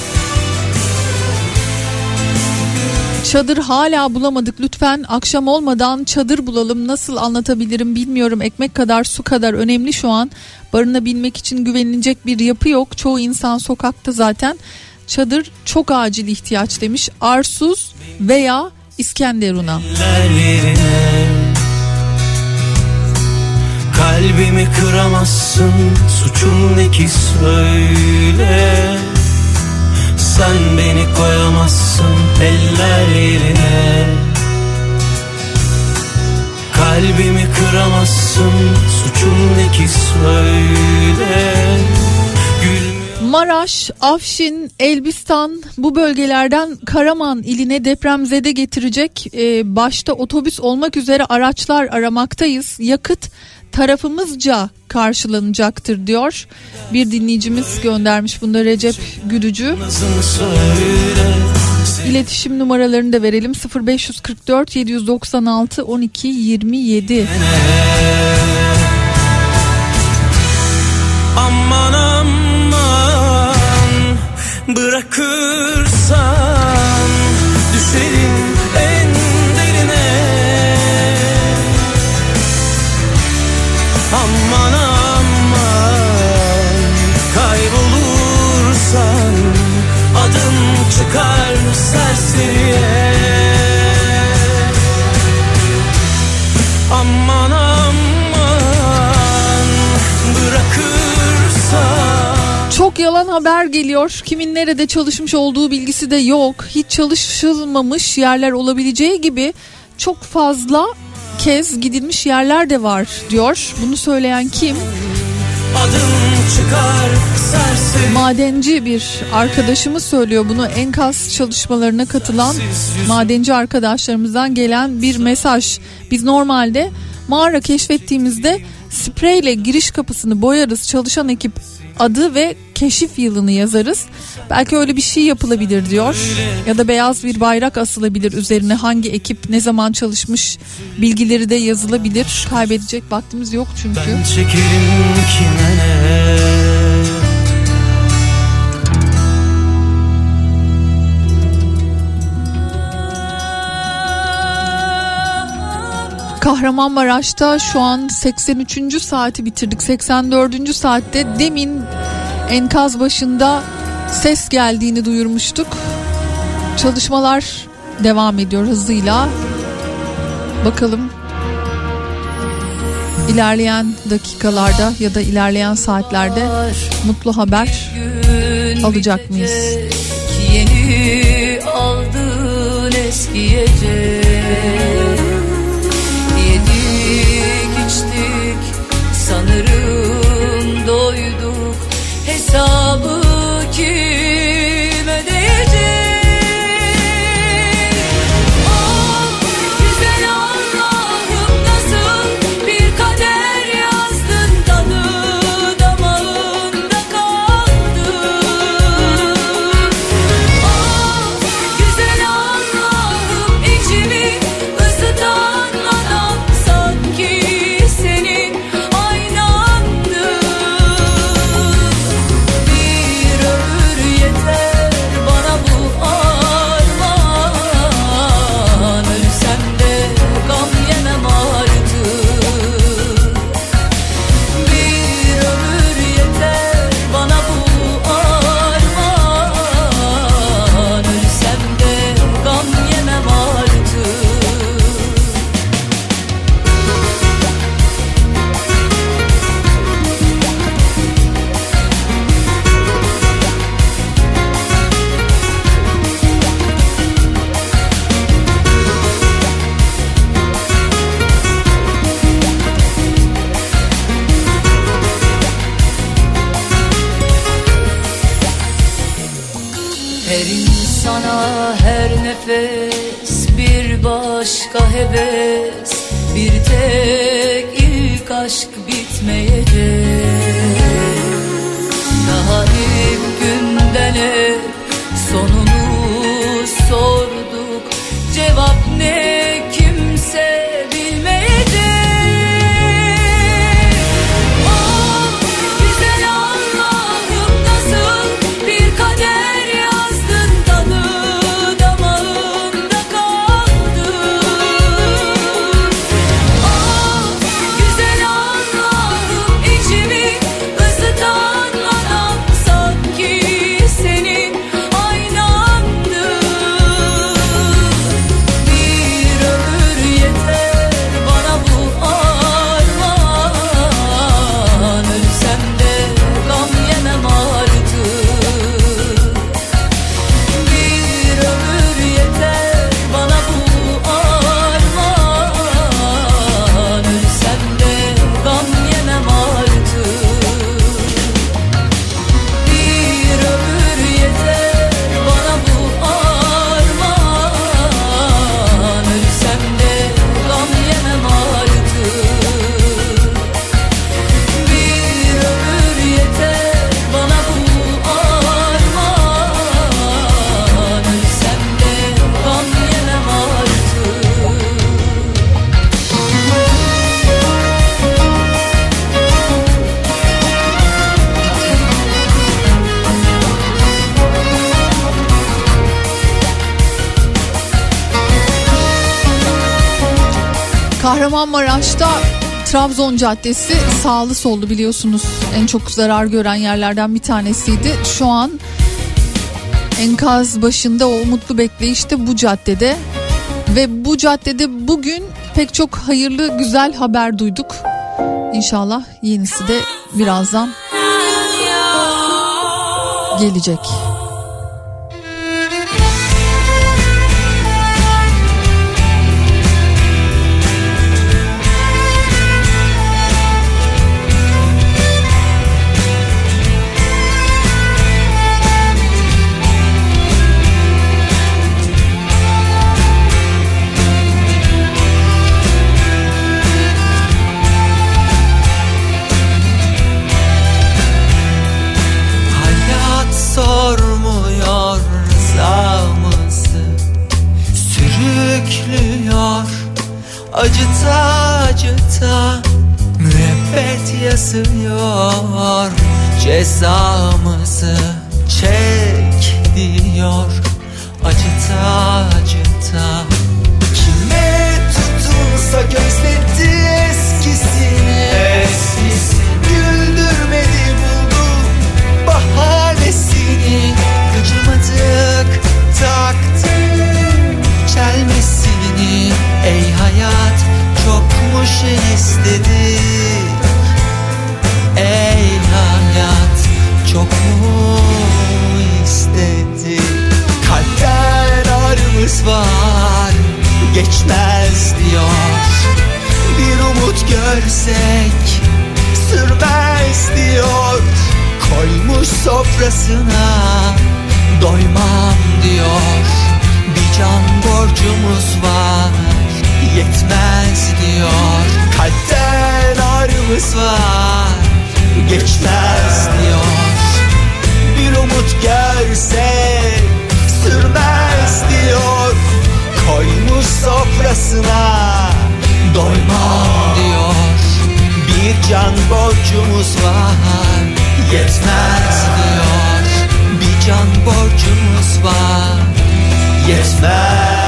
Çadır hala bulamadık lütfen akşam olmadan çadır bulalım nasıl anlatabilirim bilmiyorum ekmek kadar su kadar önemli şu an barınabilmek için güvenilecek bir yapı yok. Çoğu insan sokakta zaten çadır çok acil ihtiyaç demiş. Arsuz veya İskenderun'a. Kalbimi kıramazsın suçum ne ki söyle. Sen beni koyamazsın eller yerine Kalbimi kıramazsın suçum ne ki söyle Maraş, Afşin, Elbistan bu bölgelerden Karaman iline depremzede getirecek e, başta otobüs olmak üzere araçlar aramaktayız. Yakıt tarafımızca karşılanacaktır diyor. Bir dinleyicimiz göndermiş bunda Recep Güdücü. Söyle İletişim numaralarını da verelim 0544 796 12 27. Aman aman bırakırsan serseriye Aman aman bırakırsan Çok yalan haber geliyor. Kimin nerede çalışmış olduğu bilgisi de yok. Hiç çalışılmamış yerler olabileceği gibi çok fazla kez gidilmiş yerler de var diyor. Bunu söyleyen kim? Madenci bir arkadaşımız söylüyor bunu. Enkaz çalışmalarına katılan madenci arkadaşlarımızdan gelen bir mesaj. Biz normalde mağara keşfettiğimizde spreyle giriş kapısını boyarız. Çalışan ekip adı ve keşif yılını yazarız. Belki öyle bir şey yapılabilir diyor. Ya da beyaz bir bayrak asılabilir üzerine hangi ekip ne zaman çalışmış bilgileri de yazılabilir. Kaybedecek vaktimiz yok çünkü. Ben çekerim kime ne Kahramanmaraş'ta şu an 83. saati bitirdik. 84. saatte demin enkaz başında ses geldiğini duyurmuştuk. Çalışmalar devam ediyor hızıyla. Bakalım ilerleyen dakikalarda ya da ilerleyen saatlerde mutlu haber alacak mıyız? Yeni aldın eskiyecek. hesabı Trabzon Caddesi sağlı sollu biliyorsunuz en çok zarar gören yerlerden bir tanesiydi. Şu an enkaz başında o umutlu bekleyişte bu caddede ve bu caddede bugün pek çok hayırlı güzel haber duyduk. İnşallah yenisi de birazdan gelecek. Borcumuz var. Yetmez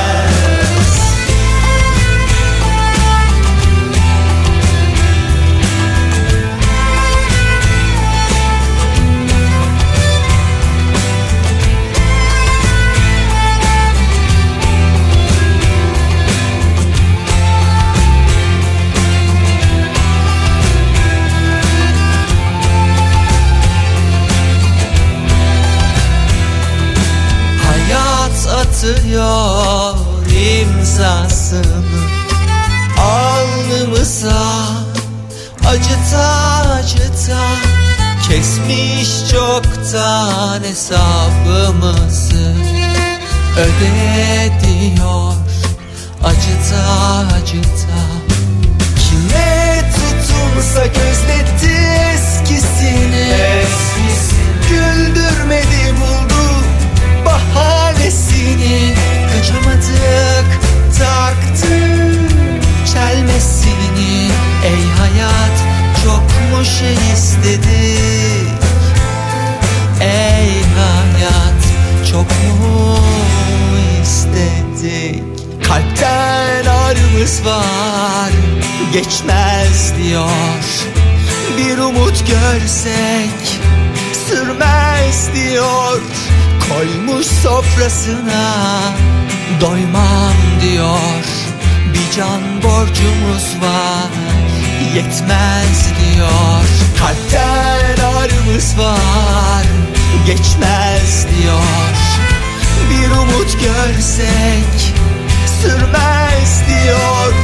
imzasını Alnımıza acıta acıta Kesmiş çoktan hesabımızı Öde diyor acıta acıta Kime tutunsak özletti eskisini Güldürmedi buldu bahanesini Kaçamadık taktık çelmesini. Ey hayat çok mu şey istedik? Ey hayat çok mu istedik? Kalpten ağrımız var geçmez diyor. Bir umut görsek sürmez diyor. Koymuş sofrasına doymam diyor. Bir can borcumuz var yetmez diyor. Kalpten ağrımız var geçmez diyor. Bir umut görsek sürmez diyor.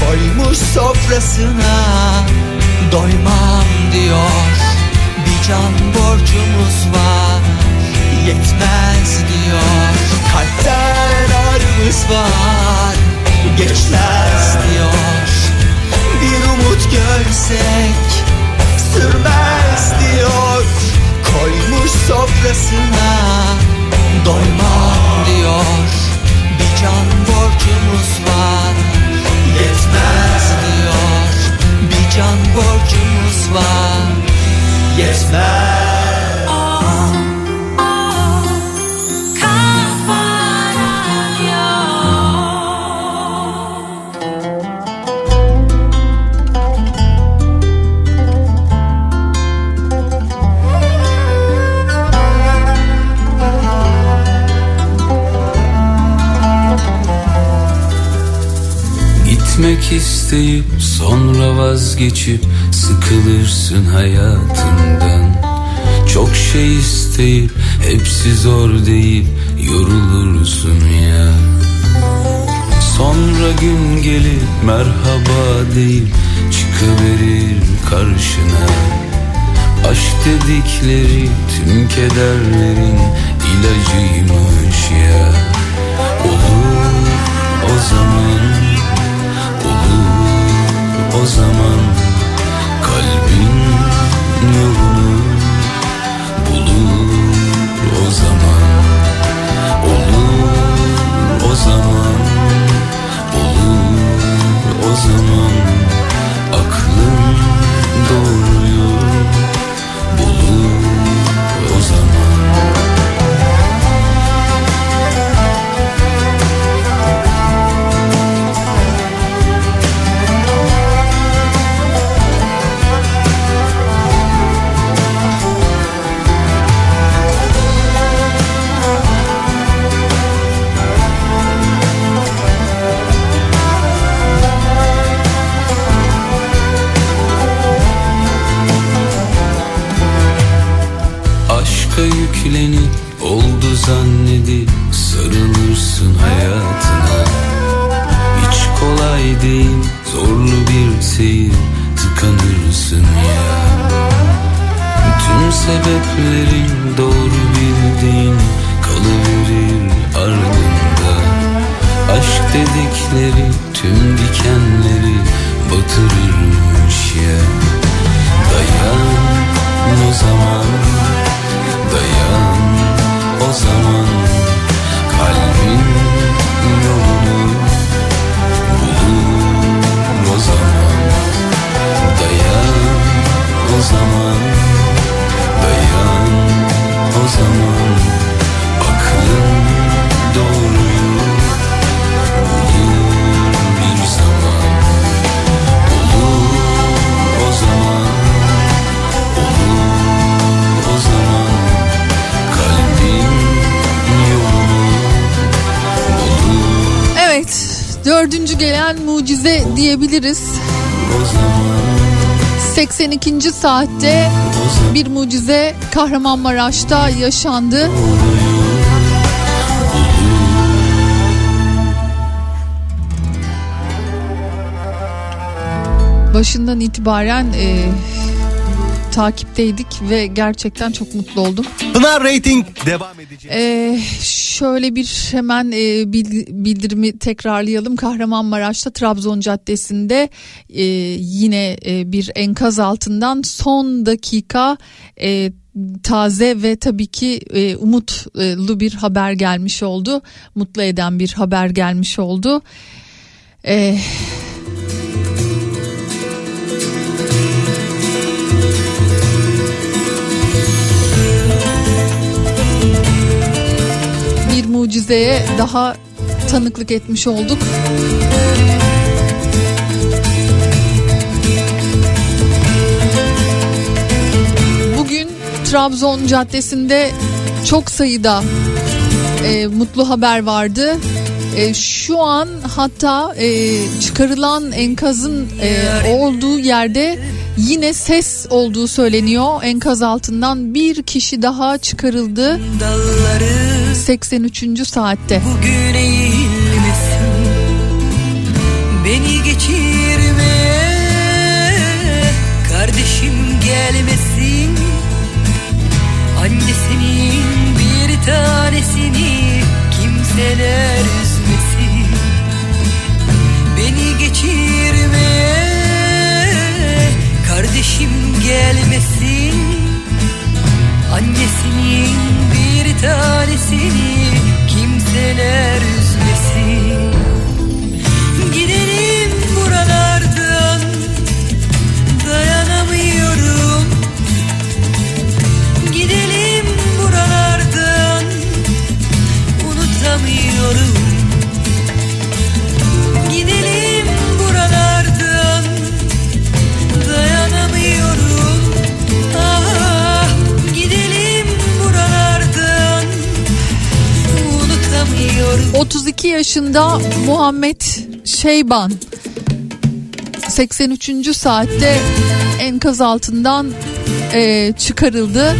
Koymuş sofrasına doymam diyor. Bir can borcumuz var yetmez diyor. Kalpten ağrımız var. Geçmez diyor Bir umut görsek sürmez diyor. Koymuş sofrasına doymam diyor. Bir can borcumuz var. Yetmez diyor. Bir can borcumuz var. Yetmez Gitmek isteyip sonra vazgeçip sıkılırsın hayatından. Çok şey isteyip hepsi zor deyip yorulursun ya. Sonra gün gelip merhaba deyip çıkıverir karşına. Aşk dedikleri tüm kederlerin ilacıymış ya saatte bir mucize Kahramanmaraş'ta yaşandı. Başından itibaren e, takipteydik ve gerçekten çok mutlu oldum. Pınar Rating devam edecek. Ee, şöyle bir hemen e, bil- bildirimi tekrarlayalım. Kahramanmaraş'ta Trabzon Caddesi'nde e, yine e, bir enkaz altından son dakika e, taze ve tabii ki e, umutlu bir haber gelmiş oldu. Mutlu eden bir haber gelmiş oldu. E, mucizeye daha tanıklık etmiş olduk. Bugün Trabzon Caddesi'nde çok sayıda e, mutlu haber vardı. E, şu an hatta e, çıkarılan enkazın e, olduğu yerde yine ses olduğu söyleniyor. Enkaz altından bir kişi daha çıkarıldı. Dalları 83. saatte. bugün Beni geçirmeye Kardeşim gelmesin Annesinin bir tanesini Kimseler tanesini kimseler üzmesin. Gidelim buralardan dayanamıyorum. Gidelim buralardan unutamıyorum 32 yaşında Muhammed Şeyban 83. saatte enkaz altından e, çıkarıldı.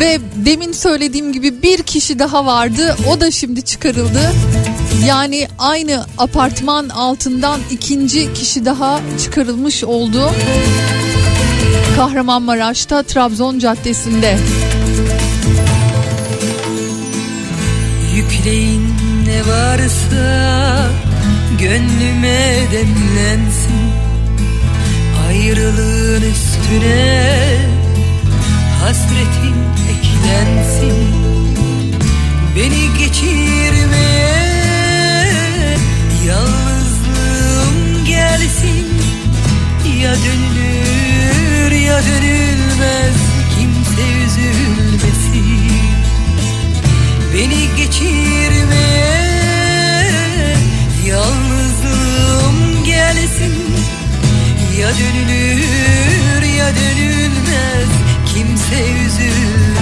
Ve demin söylediğim gibi bir kişi daha vardı. O da şimdi çıkarıldı. Yani aynı apartman altından ikinci kişi daha çıkarılmış oldu. Kahramanmaraş'ta Trabzon Caddesi'nde. Yükleyin ne varsa gönlüme demlensin. Ayrılığın üstüne hasretin eklensin. Beni geçirmeye yalnızlığım gelsin. Ya dönülür ya dönülmez kimse üzülmesin Beni geçirmeye yalnızlığım gelsin. Ya dönülür ya dönülmez. Kimse üzülmesin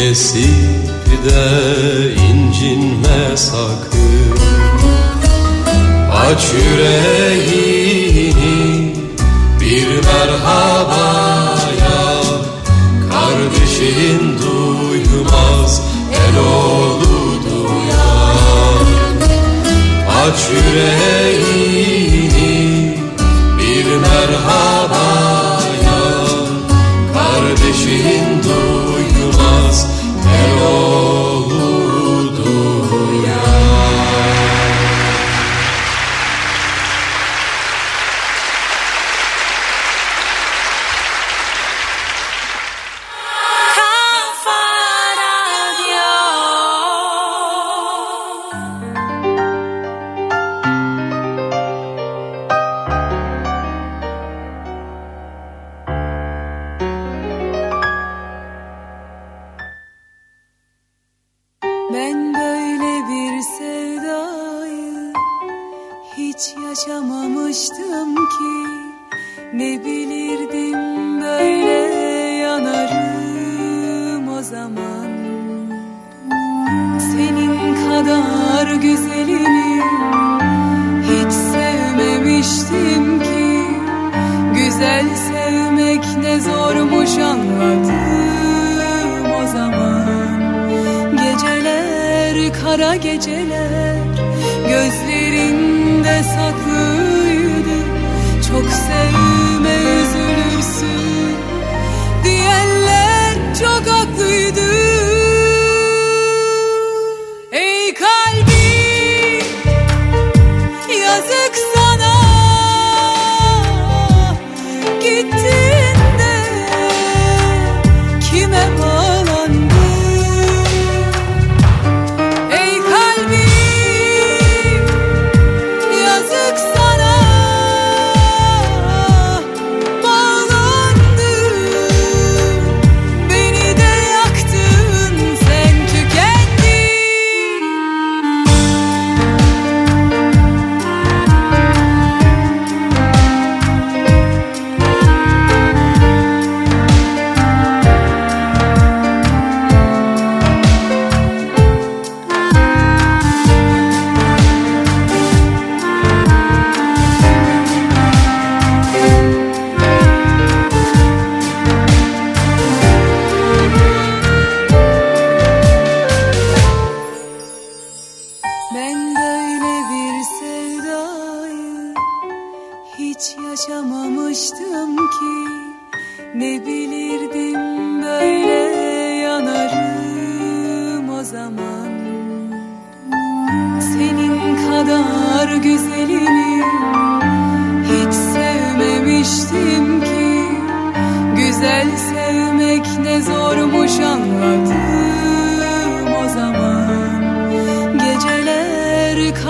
Esip de incinme sakın. Aç yüreğini bir merhabaya Kardeşin duymaz el oğlu duyar. Aç yüreğini bir merhaba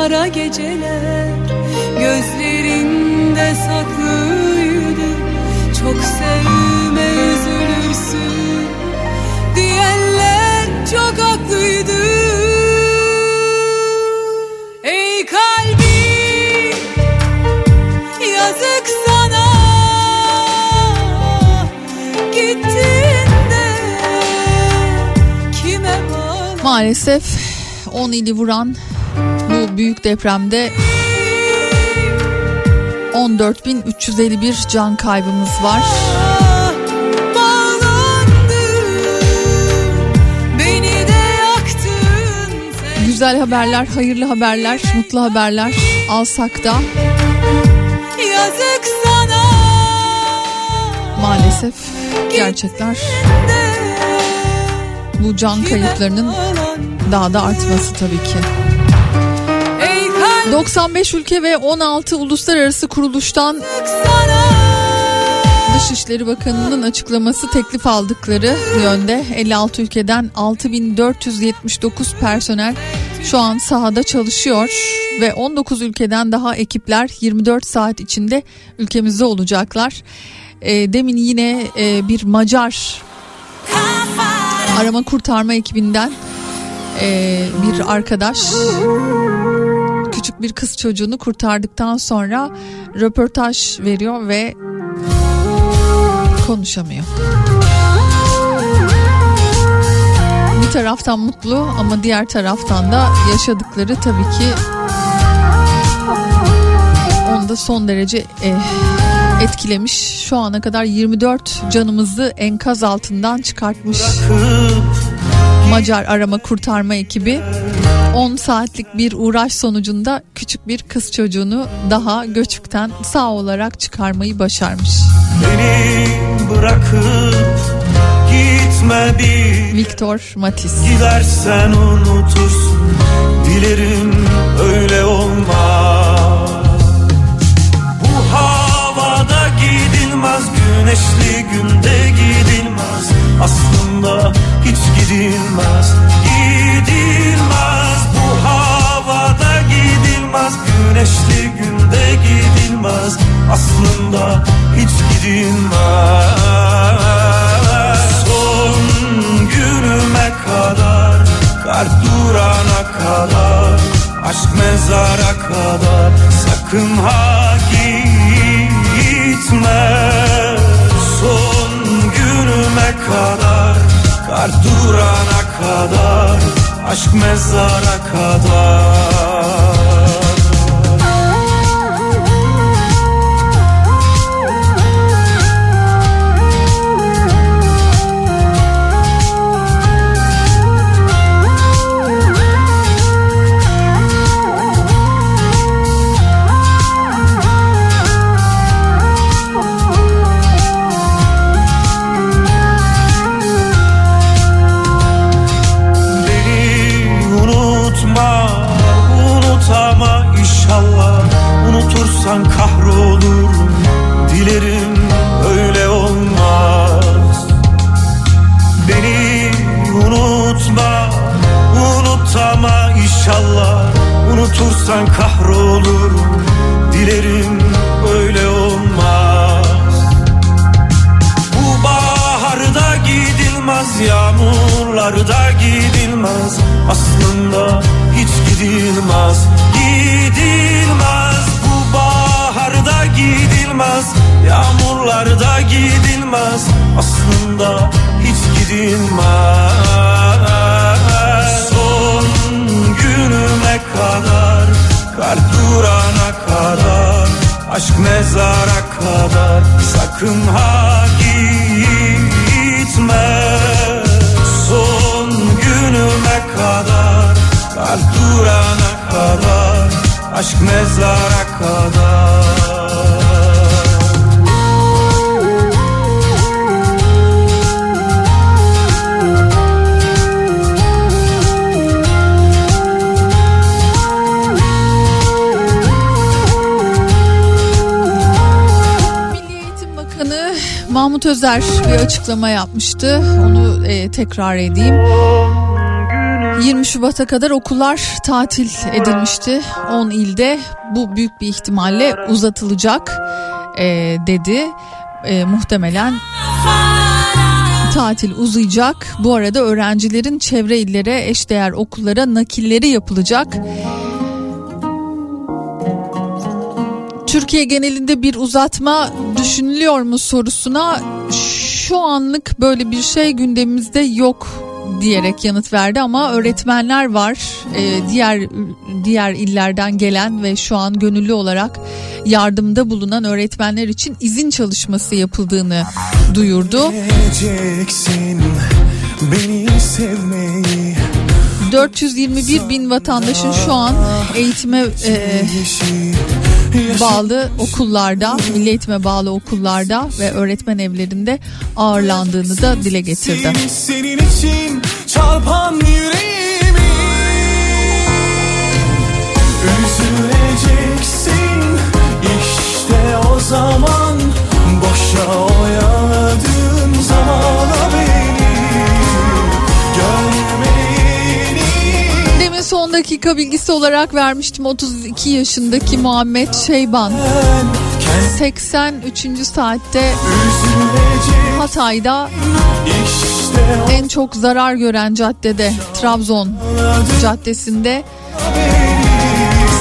kara geceler Gözlerinde saklıydı. Çok sevme üzülürsün Diyenler çok haklıydı. Maalesef 10 ili vuran büyük depremde 14.351 can kaybımız var. Güzel haberler, hayırlı haberler, mutlu haberler alsak da Yazık sana maalesef gerçekler bu can kayıplarının daha da artması tabii ki. Ey kalp 95 ülke ve 16 uluslararası kuruluştan Dışişleri Bakanı'nın açıklaması teklif aldıkları yönde 56 ülkeden 6479 personel şu an sahada çalışıyor ve 19 ülkeden daha ekipler 24 saat içinde ülkemizde olacaklar. E, demin yine e, bir Macar arama kurtarma ekibinden e, bir arkadaş bir kız çocuğunu kurtardıktan sonra röportaj veriyor ve konuşamıyor. Bir taraftan mutlu ama diğer taraftan da yaşadıkları tabii ki onu da son derece eh, etkilemiş. Şu ana kadar 24 canımızı enkaz altından çıkartmış Macar arama kurtarma ekibi. 10 saatlik bir uğraş sonucunda küçük bir kız çocuğunu daha göçükten sağ olarak çıkarmayı başarmış. Beni bırakıp gitme bir Viktor Matiz. Gidersen unutursun Dilerim öyle olmaz Bu havada gidilmez Güneşli günde gidilmez Aslında hiç gidilmez Gidilmez Bu havada gidilmez. Güneşli günde gidilmez. Aslında hiç gidilmez. Son günüme kadar Kar durana kadar Aşk mezara kadar. Sakın ha gitme. Son günüme kadar Kar durana kadar Aşk mezara kadar Özer bir açıklama yapmıştı. Onu e, tekrar edeyim. 20 Şubat'a kadar okullar tatil edilmişti. 10 ilde bu büyük bir ihtimalle uzatılacak e, dedi. E, muhtemelen tatil uzayacak. Bu arada öğrencilerin çevre illere eşdeğer okullara nakilleri yapılacak. Türkiye genelinde bir uzatma düşünülüyor mu sorusuna şu anlık böyle bir şey gündemimizde yok diyerek yanıt verdi ama öğretmenler var ee, diğer diğer illerden gelen ve şu an gönüllü olarak yardımda bulunan öğretmenler için izin çalışması yapıldığını duyurdu. Beni sevmeyi 421 bin vatandaşın şu an eğitime e, bağlı okullarda, milli eğitime bağlı okullarda ve öğretmen evlerinde ağırlandığını da dile getirdi. Senin için çarpan yüreğimi Üzüleceksin işte o zaman Boşa oyaladığın zamana son dakika bilgisi olarak vermiştim 32 yaşındaki Muhammed Şeyban 83. saatte Hatay'da en çok zarar gören caddede Trabzon caddesinde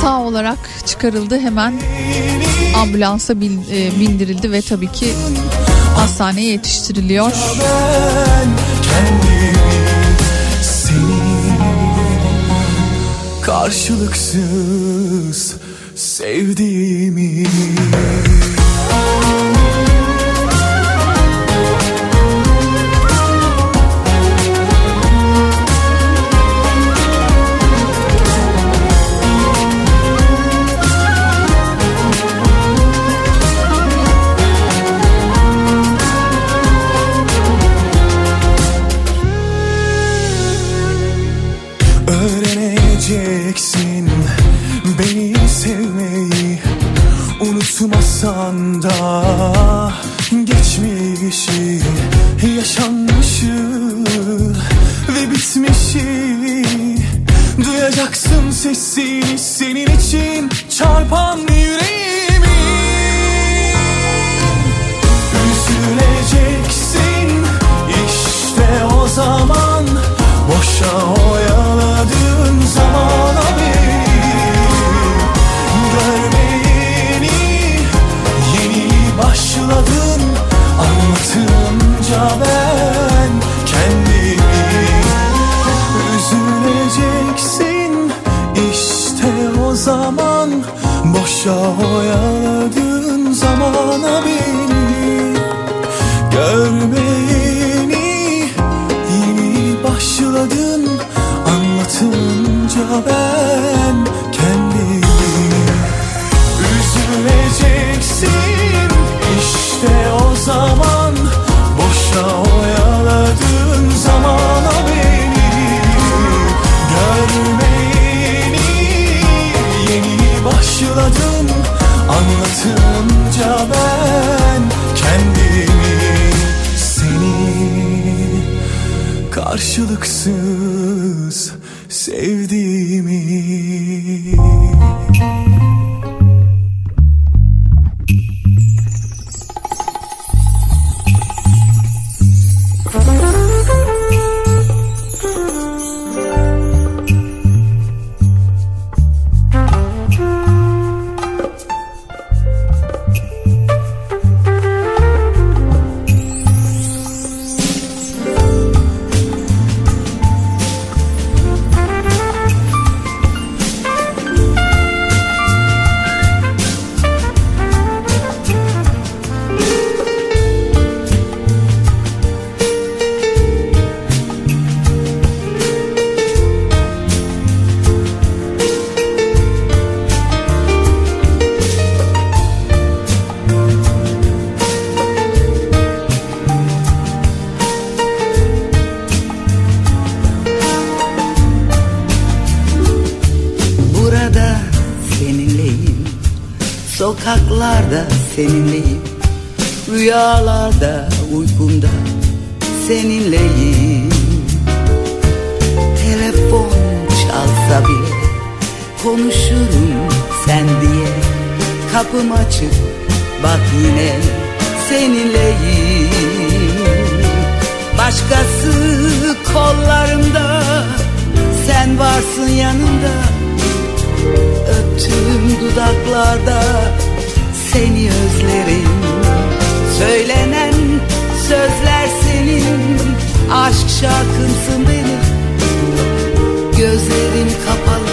sağ olarak çıkarıldı hemen ambulansa e, bindirildi ve tabii ki hastaneye yetiştiriliyor. Karşılıksız sevdiğimi kapım açık Bak yine seninleyim. Başkası kollarımda Sen varsın yanımda. Öptüğüm dudaklarda Seni özlerim. Söylenen sözler senin Aşk şarkımsın benim. Gözlerim kapalı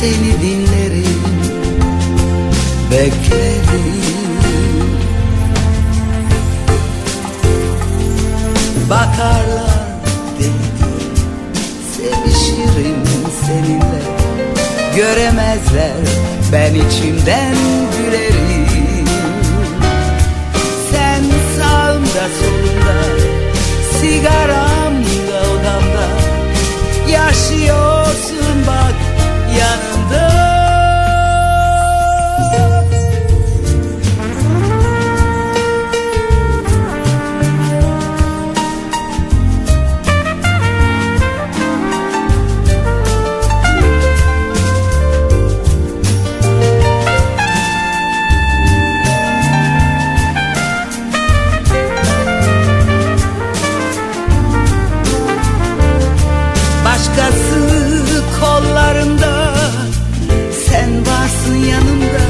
Seni dinlerim Beklerim Bakarlar dedi Sevişirim seninle. Göremezler ben içimden gülerim. Sen sağımda solumda Sigaramda odamda. Yaşıyorsun bak yanımda kollarımda Sen varsın yanımda.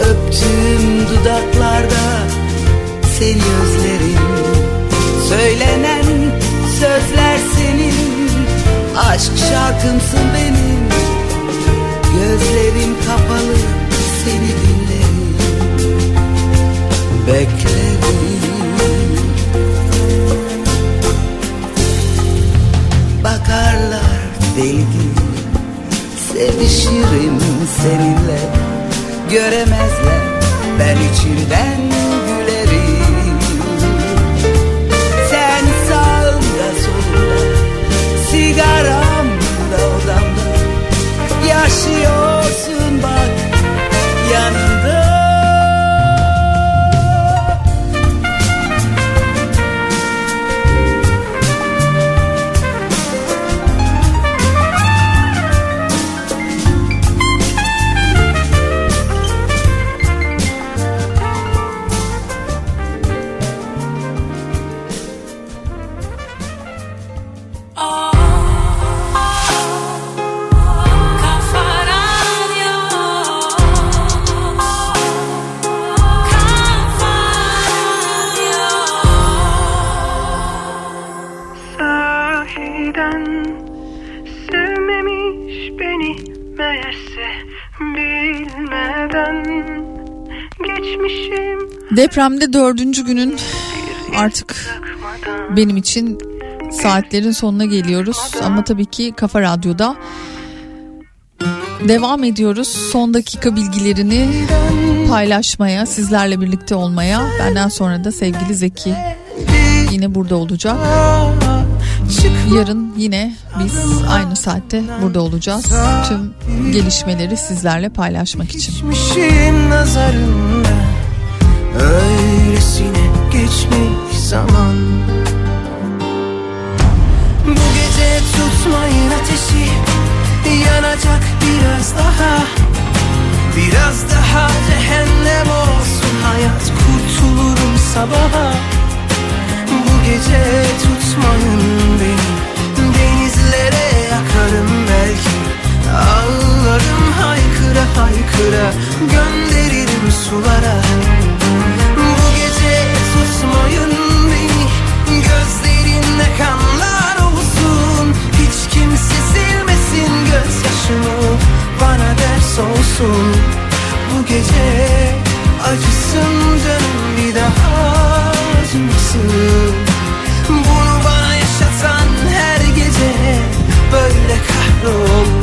Öptüğüm dudaklarda Seni özlerim. Söylenen sözler senin Aşk şarkımsın benim. Gözlerim kapalı Seni dinlerim. Beklerim. Bakarlar deli gibi Sevişirim seninle. Göremezler ben içimden gülerim. Sen sağımda solumda Sigaramda odamda Yaşıyorsun bak Depremde dördüncü günün artık benim için saatlerin sonuna geliyoruz. Ama tabii ki Kafa Radyo'da devam ediyoruz. Son dakika bilgilerini paylaşmaya, sizlerle birlikte olmaya. Benden sonra da sevgili Zeki yine burada olacak. Yarın yine biz aynı saatte burada olacağız. Tüm gelişmeleri sizlerle paylaşmak için. Öylesine geçmiş zaman. Bu gece tutmayın ateşi Yanacak biraz daha. Biraz daha cehennem olsun hayat Kurtulurum sabaha. Bu gece tutmayın beni Denizlere yakarım belki. Ağlarım haykıra haykıra Gönderirim sulara Bana ders olsun. Bu gece acısın canım bir daha acımasın. Bunu bana yaşatan her gece böyle kahrolsun